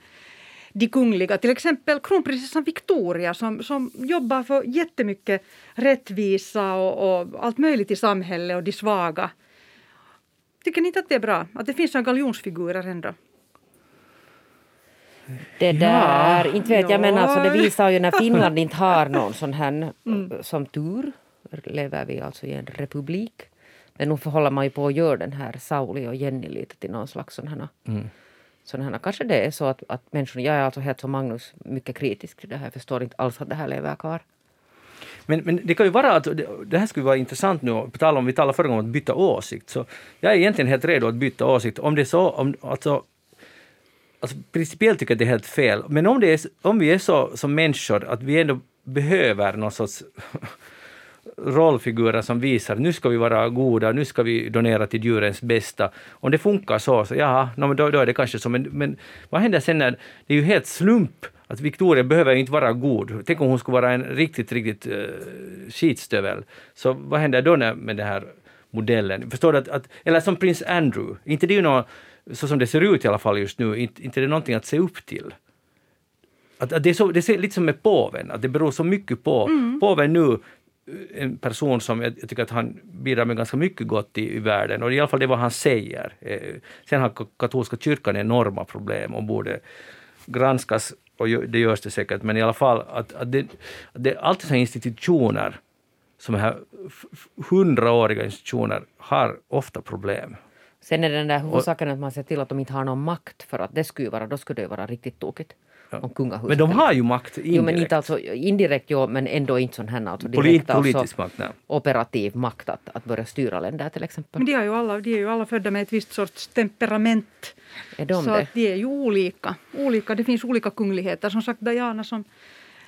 de kungliga, till exempel kronprinsessan Victoria som, som jobbar för jättemycket rättvisa och, och allt möjligt i samhället och de svaga. Tycker ni inte att det är bra att det finns några galjonsfigurer ändå? Det där, ja, inte vet jag men alltså det visar ju när Finland inte har någon sån här mm. som tur lever vi alltså i en republik. Nu håller man ju på att göra den här Sauli och Jenny lite till någon slags sån här mm sådana här. Kanske det är så att, att människor, jag är alltså helt som Magnus mycket kritisk till det här, jag förstår inte alls att det här lever kvar. Men, men det kan ju vara att det här skulle vara intressant nu, på tal om vi talade förra gången om att byta åsikt, så jag är egentligen helt redo att byta åsikt om det är så, om, alltså, alltså principiellt tycker jag det är helt fel, men om, det är, om vi är så som människor att vi ändå behöver någon sorts rollfigurer som visar nu ska vi vara goda, nu ska vi donera till djurens bästa. Om det funkar så, så ja, no, då, då är det kanske så. Men, men vad händer sen när det är ju helt slump att Victoria behöver inte vara god. Tänk om hon skulle vara en riktigt, riktigt uh, skitstövel. Så vad händer då med den här modellen? Förstår du? Att, att, eller som prins Andrew, inte det är ju något, så som det ser ut i alla fall just nu, inte, inte det är någonting att se upp till. Att, att det, är så, det är lite som med påven, att det beror så mycket på. Mm. Påven nu en person som jag, tycker att han bidrar med ganska mycket gott i, i världen och i alla fall det vad han säger. Eh, sen har katolska kyrkan enorma problem och borde granskas och det görs det säkert, men i alla fall att, att det, det är alltid så institutioner som här hundraåriga institutioner har ofta problem. Sen är det den där huvudsaken att man ser till att de inte har någon makt för att det skulle vara, då skulle det vara riktigt tokigt. Om kungahuset. Men de har ju makt indirekt. Jo men inte alltså indirekt jo, men ändå inte sån här alltså Polit- direkt alltså politisk makt, nej. operativ makt att, att börja styra länder till exempel. Men de, har ju alla, de är ju alla födda med ett visst sorts temperament. Är de så det? att de är ju olika. olika. Det finns olika kungligheter. Som sagt Diana som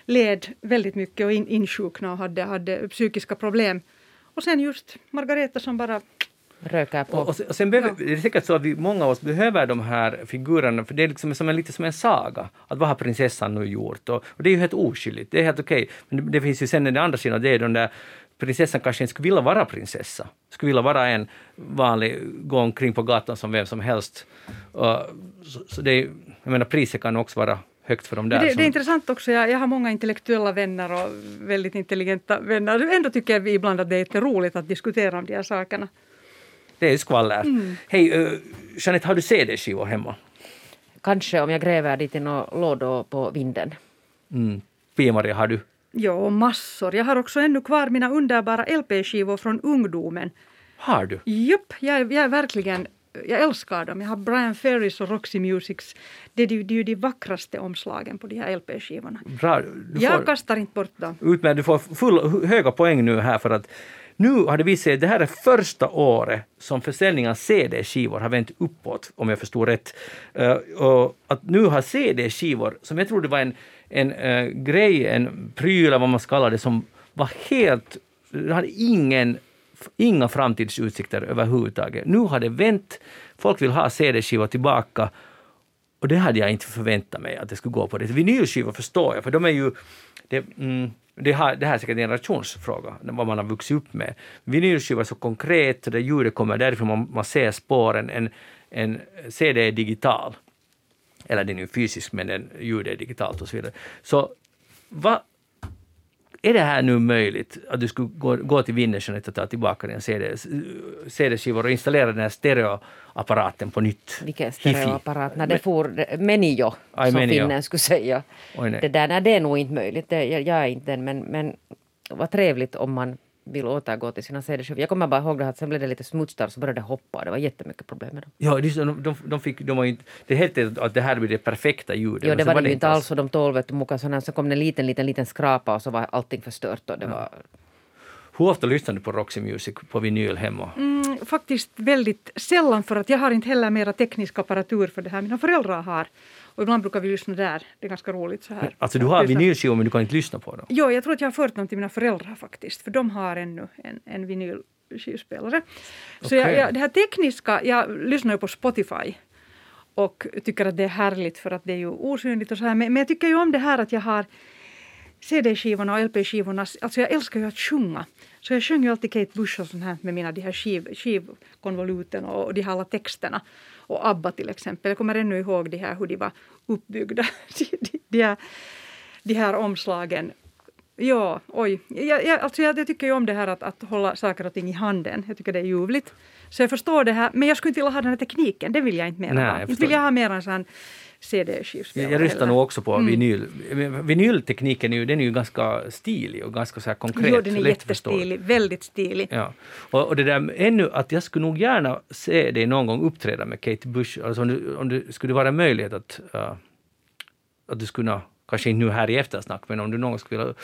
led väldigt mycket och in, insjuknade och hade, hade psykiska problem. Och sen just Margareta som bara Röker på. Och, och sen, och sen behöver, det är säkert så att vi, många av oss behöver de här figurerna, för det är liksom som en, lite som en saga. Att vad har prinsessan nu gjort? Och, och det är ju helt oskyldigt, det är helt okej. Men det, det finns ju sen den andra sidan, det är den där prinsessan kanske inte skulle vilja vara prinsessa. Skulle vilja vara en vanlig, gå omkring på gatan som vem som helst. Och, så, så det är, jag menar priset kan också vara högt för de där. det, som, det är intressant också. Jag, jag har många intellektuella vänner och väldigt intelligenta vänner. Ändå tycker vi ibland att det är jätteroligt att diskutera om de här sakerna. Det är skvaller. Mm. Hej, uh, Jeanette, har du CD-skivor hemma? Kanske om jag gräver dit i några lådor på vinden. Mm. Pia-Maria, har du? Jo, massor. Jag har också ännu kvar mina underbara LP-skivor från ungdomen. Har du? Japp, jag, är- jag är verkligen... Jag älskar dem. Jag har Brian Ferrys och Roxy Musics. Det är, ju- ju de vackraste omslagen på de här LP-skivorna. Bra. Du Jag får- kastar inte bort dem. Utmärkt, du får full, höga poäng nu här för att nu har det visat sig att det här är första året som försäljningen av CD-skivor har vänt uppåt, om jag förstår rätt. Eh, och att nu har CD-skivor, som jag trodde var en, en eh, grej, en pryl eller vad man ska kalla det, som var helt... Det hade ingen, inga framtidsutsikter överhuvudtaget. Nu har det vänt. Folk vill ha CD-skivor tillbaka. Och det hade jag inte förväntat mig att det skulle gå på det. Vinylskivor förstår jag, för de är ju... Det, mm, det, här, det här är säkert en generationsfråga, vad man har vuxit upp med. Vinylskivor är så konkret, och det ljudet kommer därifrån, man, man ser spåren. En, en CD är digital. Eller den är ju fysisk, men den, ljudet är digitalt och så vidare. Så vad... Är det här nu möjligt att du skulle gå, gå till Winnersenet och ta tillbaka CD, CD-skivor och installera den här stereoapparaten på nytt? Vilken stereoapparat. När det for Menio, som Menio. finnen skulle säga. Oj, det, där, nej, det är nog inte möjligt. Det, jag, jag är inte den, men, men vad trevligt om man vill återgå till sina CD-skivor. Jag kommer bara ihåg det att sen blev det lite smutsigt så började det hoppa. Det var jättemycket problem med dem. Ja, de, de, de fick, de var inte, det hette att det här blir det perfekta ljudet. Men det var det ju inte alls och de tål vet du, sådana. Så kom det en liten, liten, liten skrapa och så var allting förstört. Och det var, Hur ofta lyssnar du på Roxy Music på vinyl hemma? Mm, faktiskt väldigt sällan för att jag har inte heller mera teknisk apparatur för det här. Mina föräldrar har. Och ibland brukar vi lyssna där. Det är ganska roligt så här. Alltså du har vinylskivor men du kan inte lyssna på dem. Jo, jag tror att jag har fört dem till mina föräldrar faktiskt. För de har ännu en, en vinylskivspelare. Så jag, Okej. jag, det här tekniska, jag lyssnar ju på Spotify. Och tycker att det är härligt för att det är ju osynligt och så här. Men, men jag tycker ju om det här att jag har CD-skivorna och LP-skivorna. Alltså jag älskar ju att sjunga. Så jag sjöng ju alltid Kate Bush och sånt här med mina de här skiv, skivkonvoluten och de här alla texterna. Och ABBA till exempel. Jag kommer ännu ihåg de här, hur de var uppbyggda. De, de, de, här, de här omslagen. Ja, oj. Jag, jag, alltså jag, jag tycker ju om det här att, att hålla saker och ting i handen. Jag tycker det är ljuvligt. Så jag förstår det här. Men jag skulle inte vilja ha den här tekniken. Det vill jag inte jag ha. Inte vill jag ha mer en sån CD-skivspelare. Jag, jag nog också på Mm. vinyl. Vinyltekniken är ju, den är ju ganska stilig och ganska så här konkret. Jo, den är jättestilig. Väldigt stilig. Ja. Och, och det där ännu att jag skulle nog gärna se dig någon gång uppträda med Kate Bush. Alltså om, du, om det skulle vara möjlighet att, uh, att du skulle, kanske inte nu här i eftersnack, men om du någon gång skulle vilja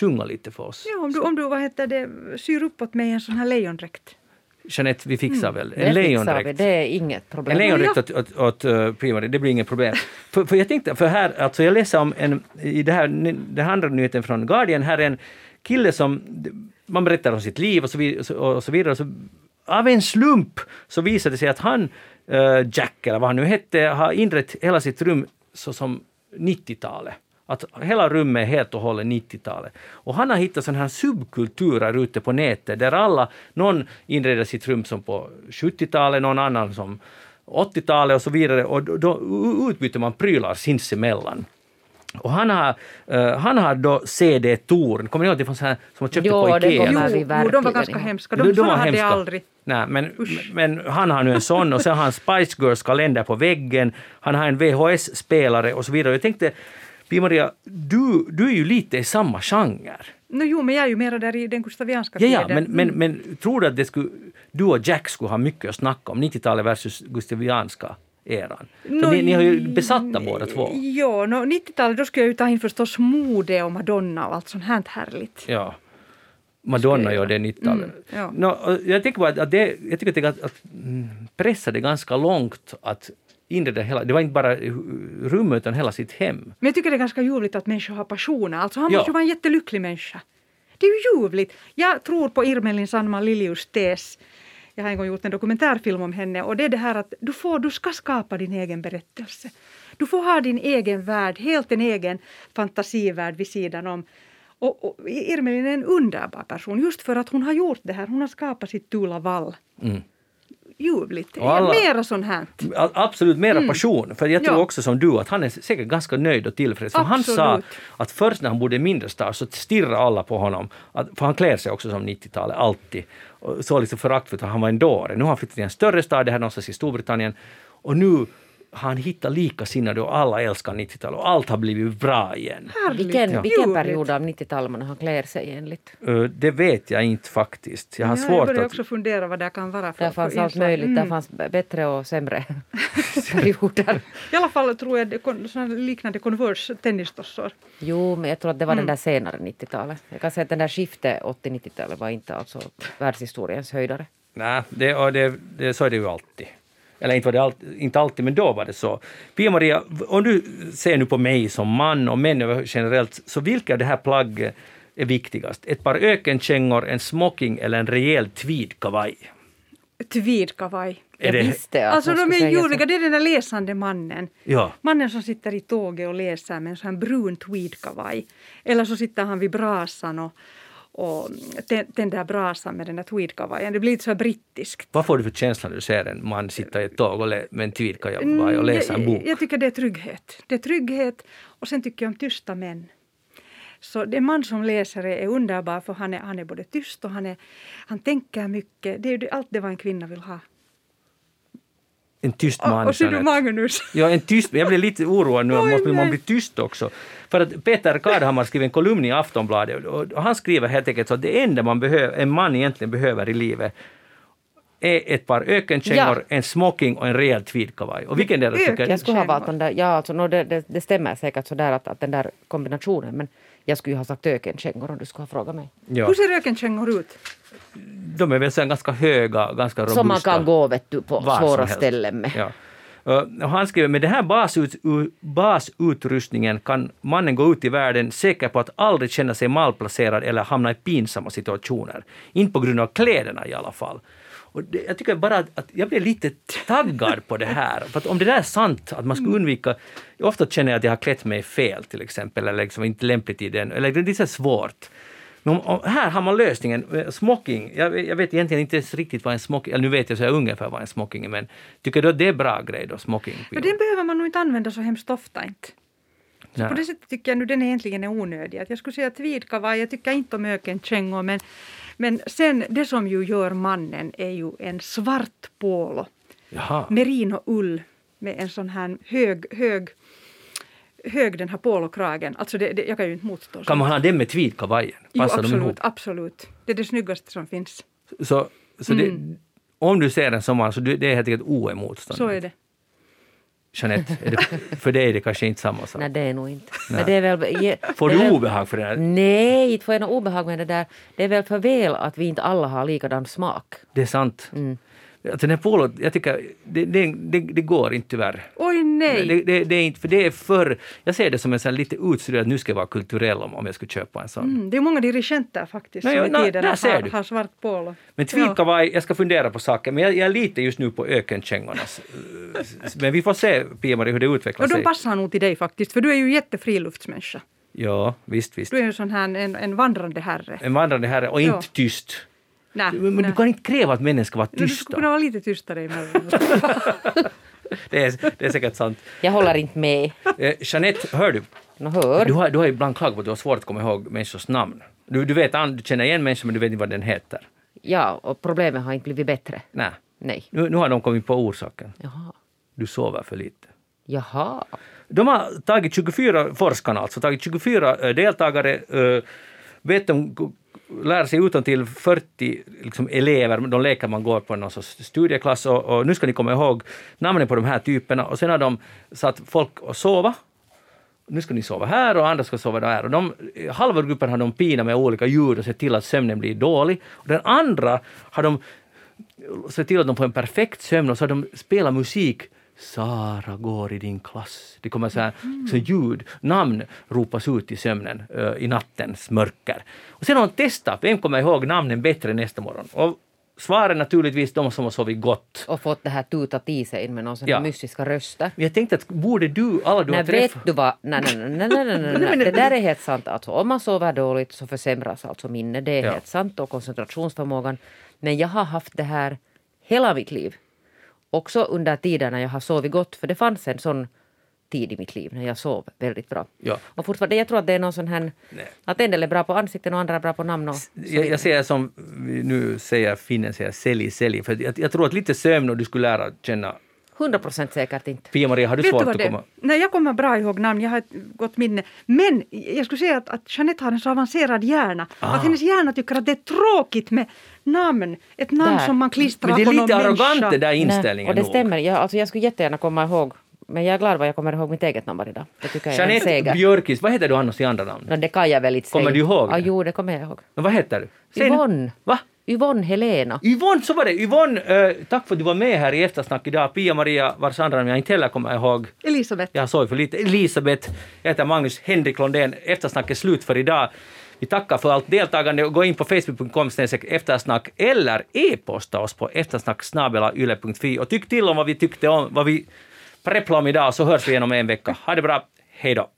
sjunga lite för oss. Ja, om du, om du vad heter det, syr uppåt mig en sån här lejondräkt. Jeanette, vi fixar väl? det En fixar vi, lejondräkt. det är inget problem. En lejondräkt åt, åt, åt uh, Primary, det blir inget problem. för, för jag tänkte, för här, alltså jag läser om en, i det här, den andra nyheten från Guardian, här är en kille som, man berättar om sitt liv och så vidare, och så vidare och så, av en slump så visade det sig att han, uh, Jack eller vad han nu hette, har inrett hela sitt rum så som 90-talet. Att hela rummet är helt och hållet 90-talet. Och han har hittat sådana här subkulturer ute på nätet där alla, någon inreder sitt rum som på 70-talet, någon annan som 80-talet och så vidare och då, då utbyter man prylar sinsemellan. Och han har, eh, han har då CD-torn, kommer ni ihåg det fanns här som man köpte Jo, på Ikea? Jo, vi jo, de var verkligen ganska hemska. De- De, de var hade jag aldrig. Nej, men, men han har nu en sån och sen har han Spice Girls kalender på väggen, han har en VHS-spelare och så vidare. Jag tänkte, Pia-Maria, du, du är ju lite i samma genre. No, jo, men jag är ju mera där i den gustavianska Ja, ja, tiden. men, men, men tror du att det skulle, du och Jack skulle ha mycket att snacka om, 90-talet versus gustavianska eran? Nå, ni, ni har ju besatta båda två. Ja, no, 90-talet då skulle jag ju ta in förstås mode och Madonna och allt sånt här härligt. Ja. Madonna gör det 90-talet. Mm, ja. Och jag tycker bara att det, jag tycker att det att, att mm, pressa det ganska långt att inreda hela, det var inte bara rummet utan hela sitt hem. Men jag tycker det är ganska ljuvligt att människor har passioner. Alltså han Ja. måste ju vara en jättelycklig människa. Det är ju ljuvligt. Jag tror på Irmelin Sandman Liljus tes. Jag har en gång gjort en dokumentärfilm om henne och det är det här att du, får, du ska skapa din egen berättelse. Du får ha din egen värld, helt en egen fantasivärld vid sidan om. Och, och Irmelin är en underbar person just för att hon har gjort det här. Hon har skapat sitt Tula Vall. Mm. Ljuvligt. Alla- Mera sånt här. Absolut mera passion. För jag tror Ja. också som du att han är säkert ganska nöjd och tillfreds. Han sa att först när han bodde i mindre stad så stirrade alla på honom. Att, för han klär sig också som 90-talet, alltid. Och så liksom föraktfullt han var en dåre. Nu har han flyttat till en större stad, det här någonstans i Storbritannien. Och nu han hittat likasinnade och alla älskar 90-talet och allt har blivit bra igen. Härligt. Vilken, vilken Ljuvligt. period av 90-talet man han klär sig enligt? Det vet jag inte faktiskt. Jag har Ja, jag svårt börjar att... också fundera vad det kan vara för Där fanns för allt inslag. möjligt. Mm. Där fanns bättre och sämre perioder. I alla fall tror jag det liknande Converse tennistossor. Jo, men jag tror att det var Mm. den där senare 90-talet. Jag kan säga att den där skiftet 80-90-talet var inte alltså världshistoriens höjdare. Nej, det, det, det, så är det ju alltid. Eller inte, var det all, inte alltid, men då var det så. Pia-Maria, om du ser nu på mig som man och män över- generellt, så vilka av det här plagget är viktigast? Ett par ökenkängor, en smoking eller en rejäl tweedkavaj? Tweedkavaj. Är Jag det- visste att Alltså de är ljuvliga, det är den där läsande mannen. Ja. Mannen som sitter i tåget och läser med en sån här brun tweedkavaj. Eller så sitter han vid brasan och, och tä- tänder brasan med den där tweedkavajen. Det blir lite så brittiskt. Vad får du för känsla när du ser en man sitta i ett tåg och med en tweedkavaj och läsa en bok? Jag, jag tycker det är trygghet. Det är trygghet och sen tycker jag om tysta män. Så den man som läser är underbar för han är, han är både tyst och han, är, han tänker mycket. Det är ju allt det vad en kvinna vill ha. En tyst man. Och, och ser du. Magnus? Ja, en tyst, jag blir lite oroad nu, Oj, måste man bli tyst också. För att Peter Kardhammar skriver en kolumn i Aftonbladet och han skriver helt enkelt så att det enda man behöver, en man egentligen behöver i livet är ett par ökenkängor, Ja. en smoking och en rejäl tweedkavaj. Och vilken del du tycker... Jag skulle ha valt den där, ja alltså, no, det, det, det stämmer säkert sådär att, att den där kombinationen men jag skulle ju ha sagt ökenkängor om du skulle ha frågat mig. Ja, Hur ser ökenkängor ut? De är väl här ganska höga, ganska robusta. Som man kan gå vet du, på svåra ställen med. Ja. Och han skriver, med den här basut, basutrustningen kan mannen gå ut i världen säker på att aldrig känna sig malplacerad eller hamna i pinsamma situationer. Inte på grund av kläderna i alla fall. Och det, jag tycker bara att, att jag blir lite taggad på det här. För att om det där är sant, att man ska undvika... Ofta känner jag att jag har klätt mig fel till exempel, eller liksom inte lämpligt i den. Eller det är så svårt. Om, här har man lösningen. Eh, Smoking, jag, jag vet egentligen inte riktigt vad en smoking... Nu vet jag så här ungefär vad en smoking är, men tycker du att det är bra grej då, smoking? Ja, den behöver man nog inte använda så hemskt ofta. Inte. Så Nej. på det sättet tycker jag nu den egentligen är onödig. Att jag skulle säga tweedkavaj, jag tycker inte om ökenkängor men, men sen det som ju gör mannen är ju en svart polo. Jaha. Merino-ull med en sån här hög, hög, hög den här polokragen. Alltså det, det, jag kan ju inte motstå. Kan sånt. man ha den med tweedkavajen? Jo, Passar de ihop? absolut, absolut. Det är det snyggaste som finns. Så, så Mm. det, om du ser en som man, så det är helt enkelt oemotståndligt? Så är det. Jeanette, är det, för dig är det kanske inte samma sak? Nej, det är nog inte. Nej. Men det är väl, ge, Får du väl- obehag för det här? Nej, inte får jag något obehag med det där. Det är väl för väl att vi inte alla har likadan smak. Det är sant. Mm. Alltså den här polot, jag tycker, det, det, det, det går inte tyvärr. Oj nej! Det, är inte, för det är för, jag ser det som en sån lite utstuderad, nu ska jag vara kulturell om, om jag skulle köpa en sån. Mm, det är många dirigenter faktiskt Nej, som i ja, na- tiden har, du. har svart polo. Men tweedkavaj, jag ska fundera på saken, men jag, jag är lite just nu på ökenkängornas. eh, Men vi får se, Pia-Marie, hur det utvecklar Och de sig. passar nog till dig faktiskt, för du är ju jättefriluftsmänniska. Ja, visst, visst. Du är ju sån här en, en vandrande herre. En vandrande herre och inte Ja. tyst. Nej, Men nej. du kan inte kräva att männen ska vara Nej, Du skulle tysta. kunna vara lite tystare emellanåt. Det är, det är säkert sant. Jag håller inte med. Eh, Jeanette, hör du? Nå hör. Du har, du har ibland klagat på att du har svårt att komma ihåg människors namn. Du, du, vet, du känner igen människor men du vet inte vad den heter. Ja, och problemet har inte blivit bättre. Nej. Nej. Nu, nu har de kommit på orsaken. Jaha. Du sover för lite. Jaha. De har tagit 24, forskarna alltså, tagit 24 eh, deltagare eh, vet de lär sig utan till 40 liksom, elever, de leker man går på någon sorts studieklass och, och nu ska ni komma ihåg namnen på de här typerna och sen har de satt folk att sova nu ska ni sova här och andra ska sova där. Och de, halva gruppen har de pinat med olika ljud och sett till att sömnen blir dålig. Och den andra har de sett till att de får en perfekt sömn och så har de spelat musik Sara går i din klass. Det kommer så här, så ljud, namn ropas ut i sömnen uh, i nattens mörker. Och sen har de testat, vem kommer ihåg namnen bättre nästa morgon? Och Svaren naturligtvis de som har sovit gott. Och fått det här tutat i sig med någon sån ja. mystiska röster. Jag tänkte att borde du, alla du nej, har träffat... vet du vad, nej, nej, nej, nej, nej, nej, nej. det där är helt sant. Alltså, om man sover dåligt så försämras alltså minnet, det är ja. helt sant, och koncentrationsförmågan. Men jag har haft det här hela mitt liv. Också under tiden när jag har sovit gott, för det fanns en sån tid i mitt liv när jag sov väldigt bra. Ja. Och fortfarande, jag tror att det är någon sån här, Nej. att en del är bra på ansikten och andra är bra på namn. Och jag, jag säger som nu säger finnen, säger sälj, sälj, för jag, jag tror att lite sömn och du skulle lära känna 100 procent säkert inte. Pia-Maria, har du Vet svårt du att komma? Nej, jag kommer bra ihåg namn, jag har ett gott minne. Men jag skulle säga att, att Jeanette har en så avancerad hjärna. Ah. Att hennes hjärna tycker att det är tråkigt med namn. Ett namn där. som man klistrar på någon människa. Men det är lite arrogant det där inställningen Nej, och det nog. stämmer. Jag, alltså, jag skulle jättegärna komma ihåg men jag är glad vad jag kommer ihåg mitt eget namn idag. Det tycker jag Jeanette är en seger. Björkis, vad heter du annars i andra namn? No, det kan jag väl inte säga. Kommer du ihåg? Ja, jo, det kommer jag ihåg. Men vad heter du? Yvonne. Va? Yvonne Helena. Yvonne, så var det. Yvonne, äh, tack för att du var med här i Eftersnack idag. Pia-Maria, vars andra namn jag inte heller kommer ihåg. Elisabeth. Jag såg för lite. Elisabeth. Jag heter Magnus Henrik Londén. Eftersnack är slut för idag. Vi tackar för allt deltagande gå in på facebook.com eftersnack eller e-posta oss på eftersnacksnabelayle.fi och tyck till om vad vi tyckte om, vad vi prepplade om idag så hörs vi igen om en vecka. Ha det bra, hej då!